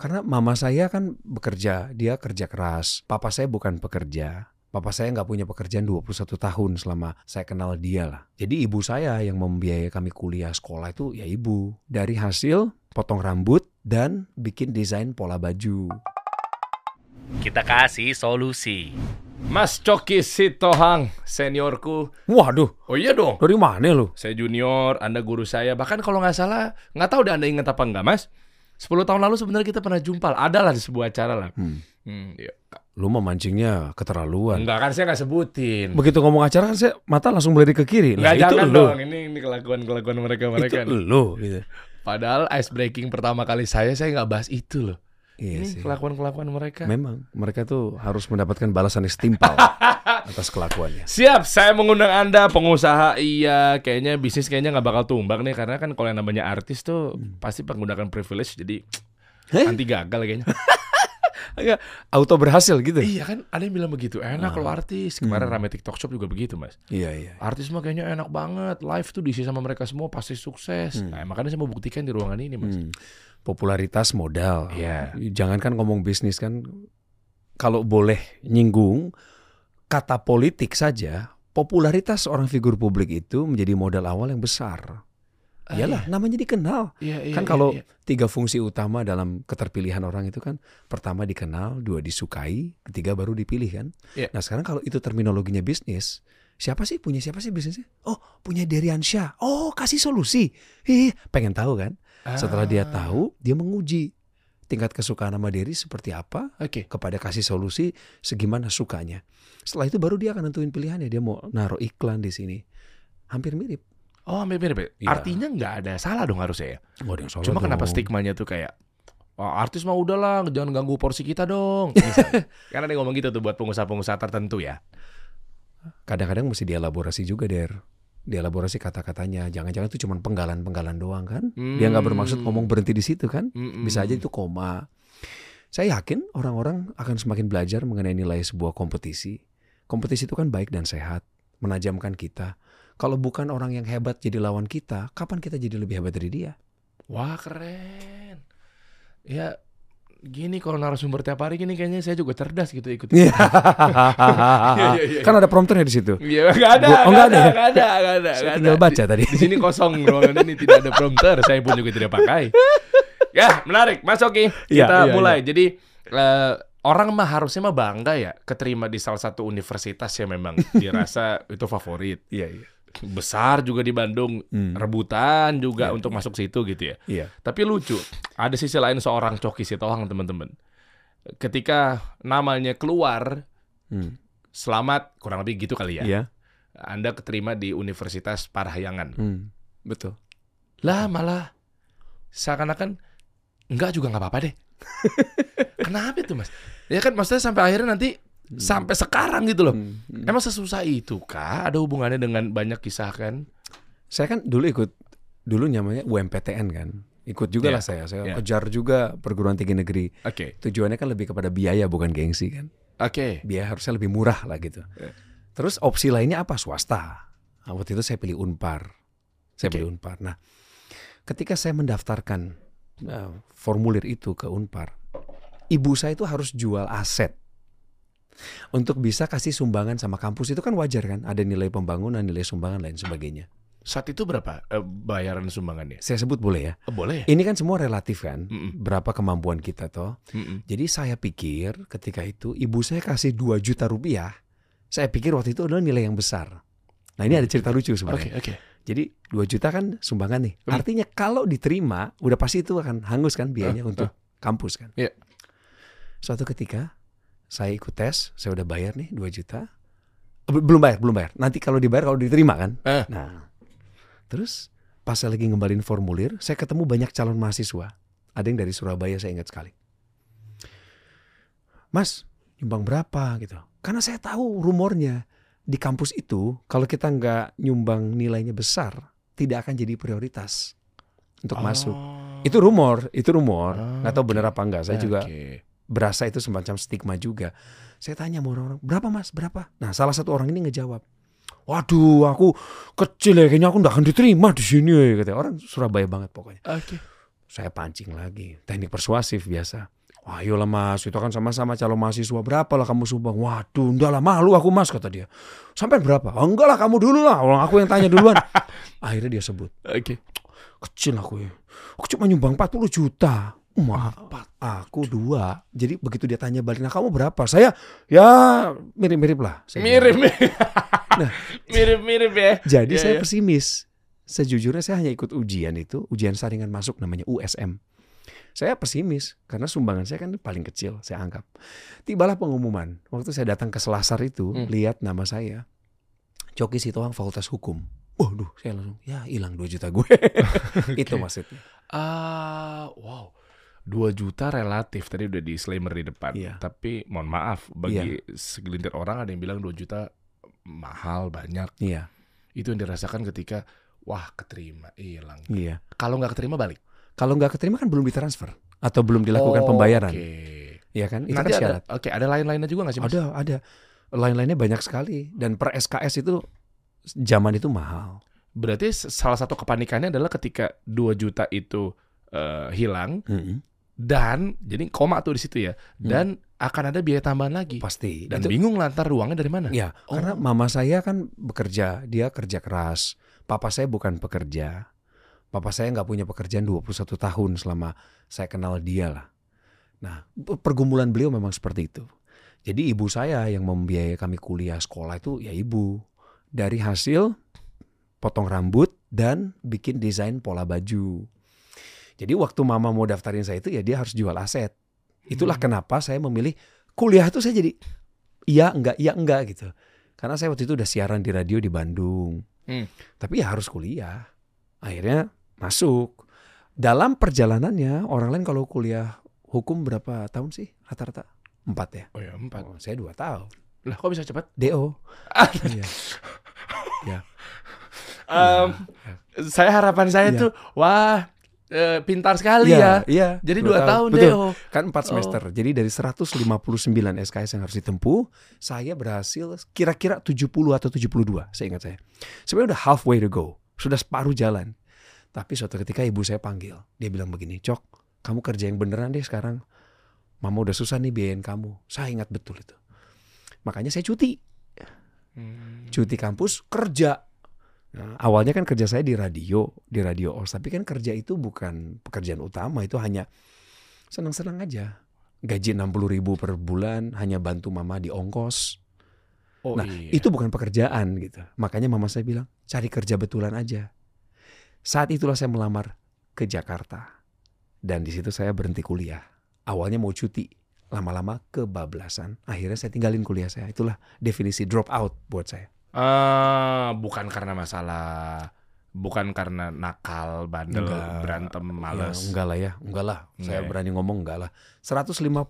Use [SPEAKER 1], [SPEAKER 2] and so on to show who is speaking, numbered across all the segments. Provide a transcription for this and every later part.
[SPEAKER 1] Karena mama saya kan bekerja, dia kerja keras. Papa saya bukan pekerja. Papa saya nggak punya pekerjaan 21 tahun selama saya kenal dia lah. Jadi ibu saya yang membiayai kami kuliah sekolah itu ya ibu. Dari hasil potong rambut dan bikin desain pola baju.
[SPEAKER 2] Kita kasih solusi.
[SPEAKER 3] Mas Coki Sitohang, seniorku.
[SPEAKER 1] Waduh,
[SPEAKER 3] Oh iya dong.
[SPEAKER 1] dari mana lu?
[SPEAKER 3] Saya junior, Anda guru saya. Bahkan kalau nggak salah, nggak tahu deh Anda ingat apa nggak, Mas? 10 tahun lalu sebenarnya kita pernah jumpa. Ada lah di sebuah acara lah.
[SPEAKER 1] Hmm.
[SPEAKER 3] Hmm, iya.
[SPEAKER 1] Lu memancingnya keterlaluan.
[SPEAKER 3] Enggak kan saya nggak sebutin.
[SPEAKER 1] Begitu ngomong acara kan saya mata langsung melirik ke kiri.
[SPEAKER 3] Enggak
[SPEAKER 1] itu
[SPEAKER 3] jangan
[SPEAKER 1] lu.
[SPEAKER 3] dong. Ini ini kelakuan-kelakuan mereka mereka.
[SPEAKER 1] Itu lu. Gitu.
[SPEAKER 3] Padahal ice breaking pertama kali saya saya nggak bahas itu loh.
[SPEAKER 1] Iya
[SPEAKER 3] ini kelakuan-kelakuan mereka.
[SPEAKER 1] Memang mereka tuh harus mendapatkan balasan yang setimpal atas kelakuannya.
[SPEAKER 3] Siap, saya mengundang Anda pengusaha iya, kayaknya bisnis kayaknya nggak bakal tumbang nih karena kan kalau yang namanya artis tuh pasti menggunakan privilege jadi
[SPEAKER 1] Heh?
[SPEAKER 3] anti gagal kayaknya.
[SPEAKER 1] Agak auto berhasil gitu.
[SPEAKER 3] iya kan, ada yang bilang begitu. Enak kalau artis. Kemarin rame TikTok Shop juga begitu, Mas.
[SPEAKER 1] Iya iya.
[SPEAKER 3] Artis mah kayaknya enak banget. Live tuh diisi sama mereka semua pasti sukses. Nah, makanya saya mau buktikan di ruangan ini, Mas.
[SPEAKER 1] Hmm. Popularitas modal.
[SPEAKER 3] Iya.
[SPEAKER 1] Jangankan ngomong bisnis kan, kalau boleh nyinggung kata politik saja, popularitas seorang figur publik itu menjadi modal awal yang besar.
[SPEAKER 3] Ah,
[SPEAKER 1] Iyalah, namanya dikenal.
[SPEAKER 3] Iya, iya,
[SPEAKER 1] kan
[SPEAKER 3] iya,
[SPEAKER 1] kalau
[SPEAKER 3] iya.
[SPEAKER 1] tiga fungsi utama dalam keterpilihan orang itu kan, pertama dikenal, dua disukai, ketiga baru dipilih kan.
[SPEAKER 3] Iya.
[SPEAKER 1] Nah sekarang kalau itu terminologinya bisnis, siapa sih punya siapa sih bisnisnya? Oh punya Deriansyah. Oh kasih solusi. Ih pengen tahu kan? Setelah dia
[SPEAKER 3] Ah,
[SPEAKER 1] tahu, dia menguji tingkat kesukaan sama Derry seperti apa
[SPEAKER 3] Oke.
[SPEAKER 1] kepada kasih solusi segimana sukanya. Setelah itu baru dia akan nentuin pilihannya. Dia mau naruh iklan di sini. Hampir mirip.
[SPEAKER 3] Oh, hampir mirip. ya?
[SPEAKER 1] Iya.
[SPEAKER 3] Artinya nggak ada salah dong harusnya ya.
[SPEAKER 1] Oh, ada yang salah
[SPEAKER 3] Cuma kenapa
[SPEAKER 1] dong.
[SPEAKER 3] stigmanya tuh kayak Wah, artis mah udahlah, jangan ganggu porsi kita dong. Karena dia ngomong gitu tuh buat pengusaha-pengusaha tertentu ya.
[SPEAKER 1] kadang-kadang mesti dielaborasi juga der dielaborasi kata-katanya. Jangan-jangan itu cuma penggalan-penggalan doang kan? Dia nggak bermaksud ngomong berhenti di situ kan?
[SPEAKER 3] Mm-mm.
[SPEAKER 1] bisa aja itu koma. Saya yakin orang-orang akan semakin belajar mengenai nilai sebuah kompetisi. Kompetisi itu kan baik dan sehat menajamkan kita. Kalau bukan orang yang hebat jadi lawan kita kapan kita jadi lebih hebat dari dia?
[SPEAKER 3] Wah, keren. Ya, gini kalau narasumber tiap hari gini kayaknya saya juga cerdas gitu ikut.
[SPEAKER 1] Iya.
[SPEAKER 3] iya, iya.
[SPEAKER 1] kan ada prompternya di situ
[SPEAKER 3] Iya, nggak ada,
[SPEAKER 1] Gua- oh, nggak ada ya?
[SPEAKER 3] nggak ada, nggak ada,
[SPEAKER 1] saya tinggal baca tadi
[SPEAKER 3] Di sini kosong ruangan ini tidak ada prompter, saya pun juga tidak pakai. Ya, menarik, Mas Oki.
[SPEAKER 1] Iya,
[SPEAKER 3] Kita
[SPEAKER 1] iya,
[SPEAKER 3] mulai. Jadi eh, orang mah harusnya mah bangga ya keterima di salah satu universitas yang memang dirasa itu favorit.
[SPEAKER 1] iya iya
[SPEAKER 3] Besar juga di Bandung,
[SPEAKER 1] Hmm.
[SPEAKER 3] rebutan juga
[SPEAKER 1] Iya,
[SPEAKER 3] untuk masuk situ gitu ya.
[SPEAKER 1] iya
[SPEAKER 3] Tapi lucu, ada sisi lain seorang Coki Sitohang teman-teman. Ketika namanya keluar,
[SPEAKER 1] Hmm.
[SPEAKER 3] selamat kurang lebih gitu kali ya.
[SPEAKER 1] iya
[SPEAKER 3] Anda keterima di Universitas Parahyangan.
[SPEAKER 1] Hmm. betul
[SPEAKER 3] Lah malah seakan-akan enggak juga nggak apa-apa deh. Kenapa itu mas? Ya kan maksudnya sampai akhirnya nanti sampai sekarang gitu loh.
[SPEAKER 1] Hmm. Hmm.
[SPEAKER 3] Emang sesusah itu kah? Ada hubungannya dengan banyak kisah kan?
[SPEAKER 1] Saya kan dulu ikut dulu namanya UMPTN kan. Ikut juga
[SPEAKER 3] Iya,
[SPEAKER 1] lah saya. Saya
[SPEAKER 3] iya.
[SPEAKER 1] kejar juga perguruan tinggi negeri.
[SPEAKER 3] Oke,
[SPEAKER 1] Tujuannya kan lebih kepada biaya bukan gengsi kan.
[SPEAKER 3] oke.
[SPEAKER 1] Biaya harusnya lebih murah lah gitu.
[SPEAKER 3] Iya.
[SPEAKER 1] Terus opsi lainnya apa? Swasta. Nah, waktu itu saya pilih Unpar. Saya
[SPEAKER 3] Oke.
[SPEAKER 1] pilih Unpar. Nah, ketika saya mendaftarkan uh, formulir itu ke Unpar, ibu saya itu harus jual aset untuk bisa kasih sumbangan sama kampus itu kan wajar kan? Ada nilai pembangunan, nilai sumbangan lain sebagainya.
[SPEAKER 3] Saat itu berapa eh, bayaran sumbangannya?
[SPEAKER 1] Saya sebut boleh ya.
[SPEAKER 3] Eh, boleh.
[SPEAKER 1] Ini kan semua relatif kan,
[SPEAKER 3] Mm-mm.
[SPEAKER 1] berapa kemampuan kita toh.
[SPEAKER 3] Mm-mm.
[SPEAKER 1] Jadi saya pikir ketika itu ibu saya kasih 2 juta rupiah, saya pikir waktu itu adalah nilai yang besar. Nah ini ada cerita lucu sebenarnya.
[SPEAKER 3] oke.
[SPEAKER 1] Jadi 2 juta kan sumbangan nih.
[SPEAKER 3] Hmm.
[SPEAKER 1] Artinya kalau diterima, udah pasti itu akan hangus kan biayanya
[SPEAKER 3] Eh,
[SPEAKER 1] untuk kampus kan.
[SPEAKER 3] Iya.
[SPEAKER 1] Suatu ketika saya ikut tes, saya udah bayar nih 2 juta. Eh, be- Belum bayar, belum bayar. Nanti kalau dibayar kalau diterima kan.
[SPEAKER 3] Eh.
[SPEAKER 1] Nah, terus pas saya lagi ngembalin formulir, saya ketemu banyak calon mahasiswa. Ada yang dari Surabaya saya ingat sekali. Mas, nyumbang berapa gitu? Karena saya tahu rumornya di kampus itu kalau kita nggak nyumbang nilainya besar, tidak akan jadi prioritas untuk masuk.
[SPEAKER 3] Oh.
[SPEAKER 1] Itu rumor, itu rumor.
[SPEAKER 3] Oh,
[SPEAKER 1] Nggak tahu
[SPEAKER 3] oke.
[SPEAKER 1] benar apa enggak. Saya juga
[SPEAKER 3] Oke.
[SPEAKER 1] Berasa itu semacam stigma juga. Saya tanya sama orang-orang, berapa mas, berapa? Nah salah satu orang ini ngejawab, waduh aku kecil ya, kayaknya aku nggak akan diterima di sini ya. Katanya. Orang Surabaya banget pokoknya.
[SPEAKER 3] Oke.
[SPEAKER 1] Saya pancing lagi. Teknik persuasif biasa. Wah ayolah mas, itu kan sama-sama calon mahasiswa. Berapa lah kamu sumbang? Waduh, enggak lah malu aku mas, kata dia. Sampai berapa? Oh, enggak lah kamu dulu lah, orang aku yang tanya duluan. Akhirnya dia sebut,
[SPEAKER 3] Oke.
[SPEAKER 1] kecil aku ya. Aku cuma nyumbang 40 juta. Ma, aku dua. Jadi begitu dia tanya balik, nah kamu berapa? Saya ya mirip-mirip lah. Saya bilang.
[SPEAKER 3] Mirip. Mirip-mirip ya.
[SPEAKER 1] Jadi
[SPEAKER 3] Iya,
[SPEAKER 1] saya
[SPEAKER 3] iya.
[SPEAKER 1] pesimis. Sejujurnya saya hanya ikut ujian itu, ujian saringan masuk namanya USM. Saya pesimis karena sumbangan saya kan paling kecil, saya anggap. Tibalah pengumuman. Waktu saya datang ke Selasar itu,
[SPEAKER 3] Hmm.
[SPEAKER 1] lihat nama saya. Coki Sitohang Fakultas Hukum. Waduh, saya langsung, ya hilang 2 juta gue. itu maksudnya.
[SPEAKER 3] Ah, wow. 2 juta relatif tadi udah disclaimer di depan.
[SPEAKER 1] Iya.
[SPEAKER 3] Tapi mohon maaf bagi segelintir orang ada yang bilang 2 juta mahal banyak.
[SPEAKER 1] Iya,
[SPEAKER 3] Itu yang dirasakan ketika wah keterima hilang.
[SPEAKER 1] iya.
[SPEAKER 3] Kalau nggak keterima balik.
[SPEAKER 1] Kalau nggak keterima kan belum ditransfer atau belum dilakukan pembayaran.
[SPEAKER 3] Oke.
[SPEAKER 1] Iya kan? Itu
[SPEAKER 3] Nanti
[SPEAKER 1] kan
[SPEAKER 3] ada
[SPEAKER 1] syarat.
[SPEAKER 3] oke, ada lain-lainnya juga nggak sih, Mas?
[SPEAKER 1] Ada, ada. Lain-lainnya banyak sekali dan per SKS itu zaman itu mahal.
[SPEAKER 3] Berarti salah satu kepanikannya adalah ketika 2 juta itu eh, hilang
[SPEAKER 1] Mm-mm.
[SPEAKER 3] Dan jadi koma tuh di situ ya. Dan akan ada biaya tambahan lagi.
[SPEAKER 1] Pasti.
[SPEAKER 3] Dan
[SPEAKER 1] Itu-
[SPEAKER 3] bingung lantar ruangnya dari mana?
[SPEAKER 1] Ya,
[SPEAKER 3] Oh.
[SPEAKER 1] karena mama saya kan bekerja, dia kerja keras. Papa saya bukan pekerja. Papa saya nggak punya pekerjaan 21 tahun selama saya kenal dia lah. Nah, pergumulan beliau memang seperti itu. Jadi ibu saya yang membiayai kami kuliah sekolah itu ya ibu. Dari hasil potong rambut dan bikin desain pola baju. Jadi waktu mama mau daftarin saya itu ya dia harus jual aset. Itulah
[SPEAKER 3] Hmm.
[SPEAKER 1] kenapa saya memilih kuliah itu saya jadi iya enggak iya enggak gitu. Karena saya waktu itu udah siaran di radio di Bandung.
[SPEAKER 3] Hmm.
[SPEAKER 1] Tapi ya harus kuliah. Akhirnya masuk. Dalam perjalanannya orang lain kalau kuliah hukum berapa tahun sih rata-rata? Empat ya.
[SPEAKER 3] Oh ya, empat.
[SPEAKER 1] Oh, saya dua tahun.
[SPEAKER 3] Lah kok bisa cepat?
[SPEAKER 1] Do. Iya.
[SPEAKER 3] Em, saya harapan saya
[SPEAKER 1] Iya.
[SPEAKER 3] tuh wah eh, pintar sekali
[SPEAKER 1] Iya,
[SPEAKER 3] ya.
[SPEAKER 1] iya.
[SPEAKER 3] Jadi
[SPEAKER 1] dua
[SPEAKER 3] dua tahun
[SPEAKER 1] Betul.
[SPEAKER 3] deh. oh.
[SPEAKER 1] Kan empat semester. Jadi dari 159 SKS yang harus ditempuh, saya berhasil kira-kira 70 atau 72, saya ingat saya. Sebenarnya udah halfway to go. Sudah separuh jalan. Tapi suatu ketika ibu saya panggil. Dia bilang begini, Cok, kamu kerja yang beneran deh sekarang. Mama udah susah nih biayain kamu. Saya ingat betul itu. Makanya saya cuti.
[SPEAKER 3] Hmm.
[SPEAKER 1] Cuti kampus, kerja. Nah, awalnya kan kerja saya di radio, di radio OS. Tapi kan kerja itu bukan pekerjaan utama, itu hanya senang-senang aja. Gaji 60 ribu per bulan, hanya bantu mama di ongkos.
[SPEAKER 3] Oh
[SPEAKER 1] Nah,
[SPEAKER 3] iya.
[SPEAKER 1] Itu bukan pekerjaan gitu. Makanya mama saya bilang, cari kerja betulan aja. Saat itulah saya melamar ke Jakarta. Dan di situ saya berhenti kuliah. Awalnya mau cuti, lama-lama kebablasan. Akhirnya saya tinggalin kuliah saya. Itulah definisi drop out buat saya.
[SPEAKER 3] Ah, bukan karena masalah bukan karena nakal, bandel,
[SPEAKER 1] Enggak.
[SPEAKER 3] berantem,
[SPEAKER 1] Ya,
[SPEAKER 3] males.
[SPEAKER 1] enggak lah ya, enggak lah. Saya
[SPEAKER 3] Enggak ya?
[SPEAKER 1] berani ngomong enggak lah. 159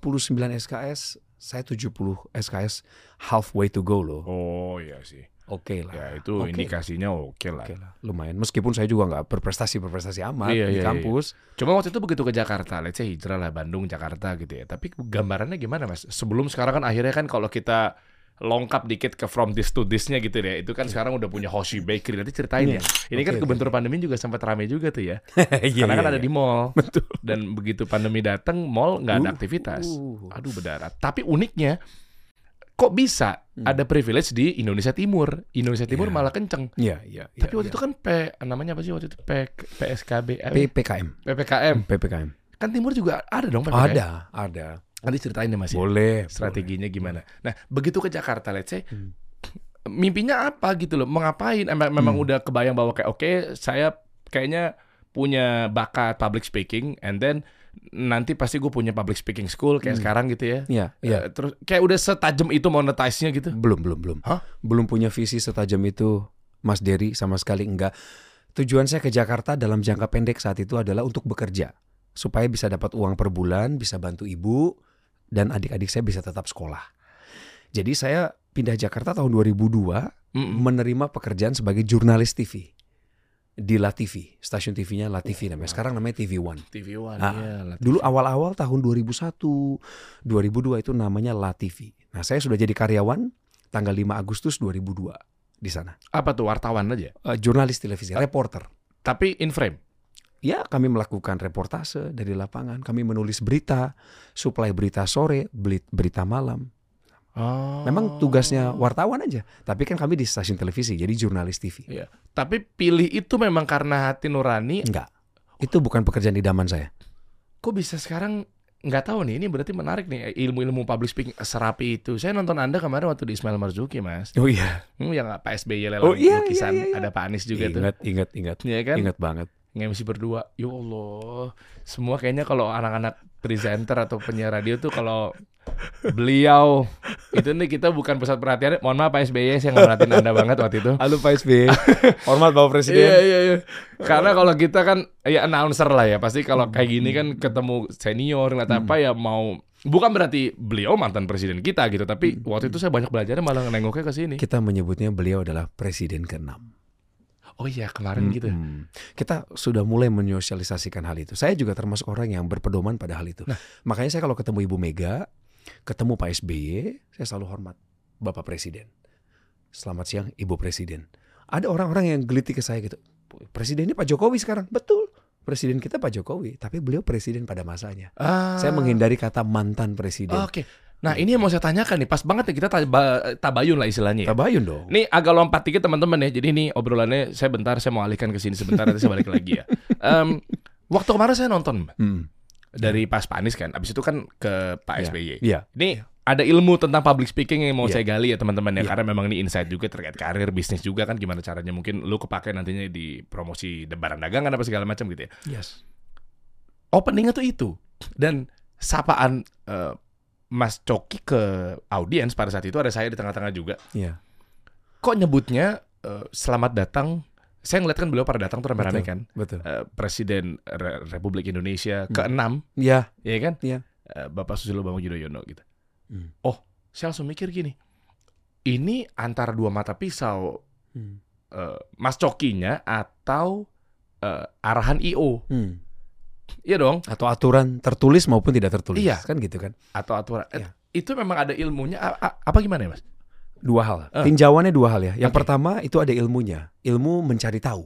[SPEAKER 1] SKS, saya 70 SKS halfway to go loh.
[SPEAKER 3] Oh iya sih.
[SPEAKER 1] Oke lah.
[SPEAKER 3] Ya itu
[SPEAKER 1] Oke.
[SPEAKER 3] indikasinya oke lah.
[SPEAKER 1] Oke lah, lumayan. Meskipun saya juga nggak berprestasi-berprestasi amat
[SPEAKER 3] Iya,
[SPEAKER 1] di
[SPEAKER 3] iya,
[SPEAKER 1] kampus.
[SPEAKER 3] Cuma waktu itu begitu ke Jakarta, let's say hijrah lah Bandung, Jakarta gitu ya. Tapi gambarannya gimana mas? Sebelum sekarang kan akhirnya kan kalau kita longkap dikit ke from this to this-nya gitu ya. Itu kan sekarang udah punya Hoshi Bakery. Nanti ceritain
[SPEAKER 1] Iya.
[SPEAKER 3] ya. Ini kan
[SPEAKER 1] Oke, oke.
[SPEAKER 3] kebentur pandemi juga sempat rame juga tuh ya.
[SPEAKER 1] Iya,
[SPEAKER 3] Karena kan
[SPEAKER 1] iya,
[SPEAKER 3] ada
[SPEAKER 1] iya.
[SPEAKER 3] di mall.
[SPEAKER 1] Betul.
[SPEAKER 3] Dan begitu pandemi datang, mall nggak ada
[SPEAKER 1] Uh,
[SPEAKER 3] aktivitas.
[SPEAKER 1] uh.
[SPEAKER 3] Aduh berdarah. Tapi uniknya, kok bisa
[SPEAKER 1] Hmm.
[SPEAKER 3] ada privilege di Indonesia Timur? Indonesia Timur
[SPEAKER 1] Iya.
[SPEAKER 3] malah kenceng.
[SPEAKER 1] Iya, iya.
[SPEAKER 3] Tapi
[SPEAKER 1] iya,
[SPEAKER 3] waktu
[SPEAKER 1] iya.
[SPEAKER 3] itu kan P, namanya apa sih waktu itu P, PSKB?
[SPEAKER 1] PPKM.
[SPEAKER 3] PPKM.
[SPEAKER 1] PPKM.
[SPEAKER 3] Kan Timur juga ada dong PPKM.
[SPEAKER 1] Ada, ada.
[SPEAKER 3] Nanti ceritain deh Mas. ya,
[SPEAKER 1] Boleh.
[SPEAKER 3] Strateginya gimana? Nah, begitu ke Jakarta, let's say,
[SPEAKER 1] Hmm.
[SPEAKER 3] mimpinya apa gitu loh? Mau ngapain? Memang
[SPEAKER 1] Hmm.
[SPEAKER 3] udah kebayang bahwa kayak oke, saya kayaknya punya bakat public speaking, and then nanti pasti gue punya public speaking school kayak
[SPEAKER 1] Hmm.
[SPEAKER 3] sekarang gitu ya.
[SPEAKER 1] Iya, iya.
[SPEAKER 3] Eh, terus kayak udah setajam itu monetize-nya gitu.
[SPEAKER 1] Belum, belum, belum.
[SPEAKER 3] Hah?
[SPEAKER 1] Belum punya visi setajam itu, Mas Dery sama sekali enggak. Tujuan saya ke Jakarta dalam jangka pendek saat itu adalah untuk bekerja supaya bisa dapat uang per bulan, bisa bantu ibu dan adik-adik saya bisa tetap sekolah. Jadi saya pindah Jakarta tahun 2002
[SPEAKER 3] Mm-mm.
[SPEAKER 1] menerima pekerjaan sebagai jurnalis TV di La TV, stasiun TV-nya La TV namanya. Sekarang namanya TV One.
[SPEAKER 3] TV One,
[SPEAKER 1] Ah,
[SPEAKER 3] iya lah.
[SPEAKER 1] Dulu awal-awal tahun 2001, 2002 itu namanya La TV. Nah, saya sudah jadi karyawan tanggal 5 Agustus 2002 di sana.
[SPEAKER 3] apa tuh wartawan aja?
[SPEAKER 1] Eh, jurnalis televisi, reporter.
[SPEAKER 3] Tapi in frame.
[SPEAKER 1] Ya, kami melakukan reportase dari lapangan, kami menulis berita, supply berita sore, berita malam.
[SPEAKER 3] Oh.
[SPEAKER 1] Memang tugasnya wartawan aja, tapi kan kami di stasiun televisi, jadi jurnalis TV.
[SPEAKER 3] Iya. Tapi pilih itu memang karena hati nurani.
[SPEAKER 1] Enggak. Itu bukan pekerjaan idaman saya.
[SPEAKER 3] Kok bisa sekarang nggak tahu nih. Ini berarti menarik nih ilmu-ilmu public speaking serapi itu. Saya nonton Anda kemarin waktu di Ismail Marzuki, Mas.
[SPEAKER 1] Oh iya.
[SPEAKER 3] Hmm, yang Pak SBY lelang
[SPEAKER 1] Oh, iya,
[SPEAKER 3] lukisan,
[SPEAKER 1] iya, iya, iya.
[SPEAKER 3] ada Pak Anies juga tuh.
[SPEAKER 1] Ingat, ingat, ingat.
[SPEAKER 3] Iya kan?
[SPEAKER 1] Ingat banget.
[SPEAKER 3] Nge-MC berdua. Ya Allah. Semua kayaknya kalau anak-anak presenter atau penyiar radio tuh kalau beliau itu nih kita bukan pusat perhatian. Mohon maaf Pak SBY saya nggak merhatiin Anda banget waktu itu.
[SPEAKER 1] Halo Pak SBY. Hormat Bapak Presiden.
[SPEAKER 3] Iya iya iya. Karena kalau kita kan ya announcer lah ya. Pasti kalau kayak gini kan ketemu senior ngeliat apa ya mau bukan berarti beliau mantan presiden kita gitu, tapi waktu itu saya banyak belajar malah nengoknya ke sini.
[SPEAKER 1] Kita menyebutnya beliau adalah presiden ke-6.
[SPEAKER 3] Oh iya kemarin gitu.
[SPEAKER 1] Mm-mm. Kita sudah mulai menyosialisasikan hal itu. Saya juga termasuk orang yang berpedoman pada hal itu. Makanya saya kalau ketemu Ibu Mega, ketemu Pak SBY, saya selalu hormat Bapak Presiden. Selamat siang Ibu Presiden. Ada orang-orang yang geliti ke saya gitu. Presidennya Pak Jokowi sekarang. Betul. Presiden kita Pak Jokowi, tapi beliau presiden pada masanya.
[SPEAKER 3] Ah.
[SPEAKER 1] Saya menghindari kata mantan presiden.
[SPEAKER 3] Oke. Nah ini yang mau saya tanyakan nih, pas banget nih kita taba- tabayun lah istilahnya. ya.
[SPEAKER 1] Tabayun dong.
[SPEAKER 3] Ini agak lompat dikit teman-teman ya. Jadi ini obrolannya saya bentar saya mau alihkan ke sini sebentar nanti saya balik lagi ya. Em, waktu kemarin saya nonton
[SPEAKER 1] Hmm.
[SPEAKER 3] dari pas Pak Anies kan, abis itu kan ke Pak
[SPEAKER 1] Iya.
[SPEAKER 3] SBY.
[SPEAKER 1] Iya.
[SPEAKER 3] Ini ada ilmu tentang public speaking yang mau
[SPEAKER 1] Iya.
[SPEAKER 3] saya gali ya teman-teman ya
[SPEAKER 1] Iya.
[SPEAKER 3] karena memang ini insight juga terkait karir bisnis juga kan gimana caranya mungkin lu kepake nantinya di promosi barang dagangan apa segala macam gitu ya.
[SPEAKER 1] Yes.
[SPEAKER 3] Openingnya tuh itu dan sapaan eh, Mas Coki ke audiens pada saat itu ada saya di tengah-tengah juga.
[SPEAKER 1] Iya.
[SPEAKER 3] Kok nyebutnya eh, selamat datang? Saya ngeliat kan beliau pada datang tuh rame-rame kan.
[SPEAKER 1] Betul.
[SPEAKER 3] Eh, Presiden Re- Republik Indonesia keenam,
[SPEAKER 1] Iya.
[SPEAKER 3] ya kan?
[SPEAKER 1] Iya.
[SPEAKER 3] Eh, Bapak Susilo Bambang Yudhoyono gitu.
[SPEAKER 1] Hmm.
[SPEAKER 3] Oh, saya langsung mikir gini. Ini antara dua mata pisau
[SPEAKER 1] Hmm.
[SPEAKER 3] eh, Mas Cokinya atau eh, arahan IO.
[SPEAKER 1] Hmm.
[SPEAKER 3] Iya dong,
[SPEAKER 1] Atau aturan tertulis maupun tidak tertulis.
[SPEAKER 3] Iya.
[SPEAKER 1] Kan gitu kan.
[SPEAKER 3] atau aturan.
[SPEAKER 1] Iya.
[SPEAKER 3] Itu memang ada ilmunya A- a- apa gimana ya, Mas?
[SPEAKER 1] Dua hal.
[SPEAKER 3] Eh.
[SPEAKER 1] Tinjauannya dua hal ya. Yang
[SPEAKER 3] Oke.
[SPEAKER 1] pertama itu ada ilmunya. Ilmu mencari tahu.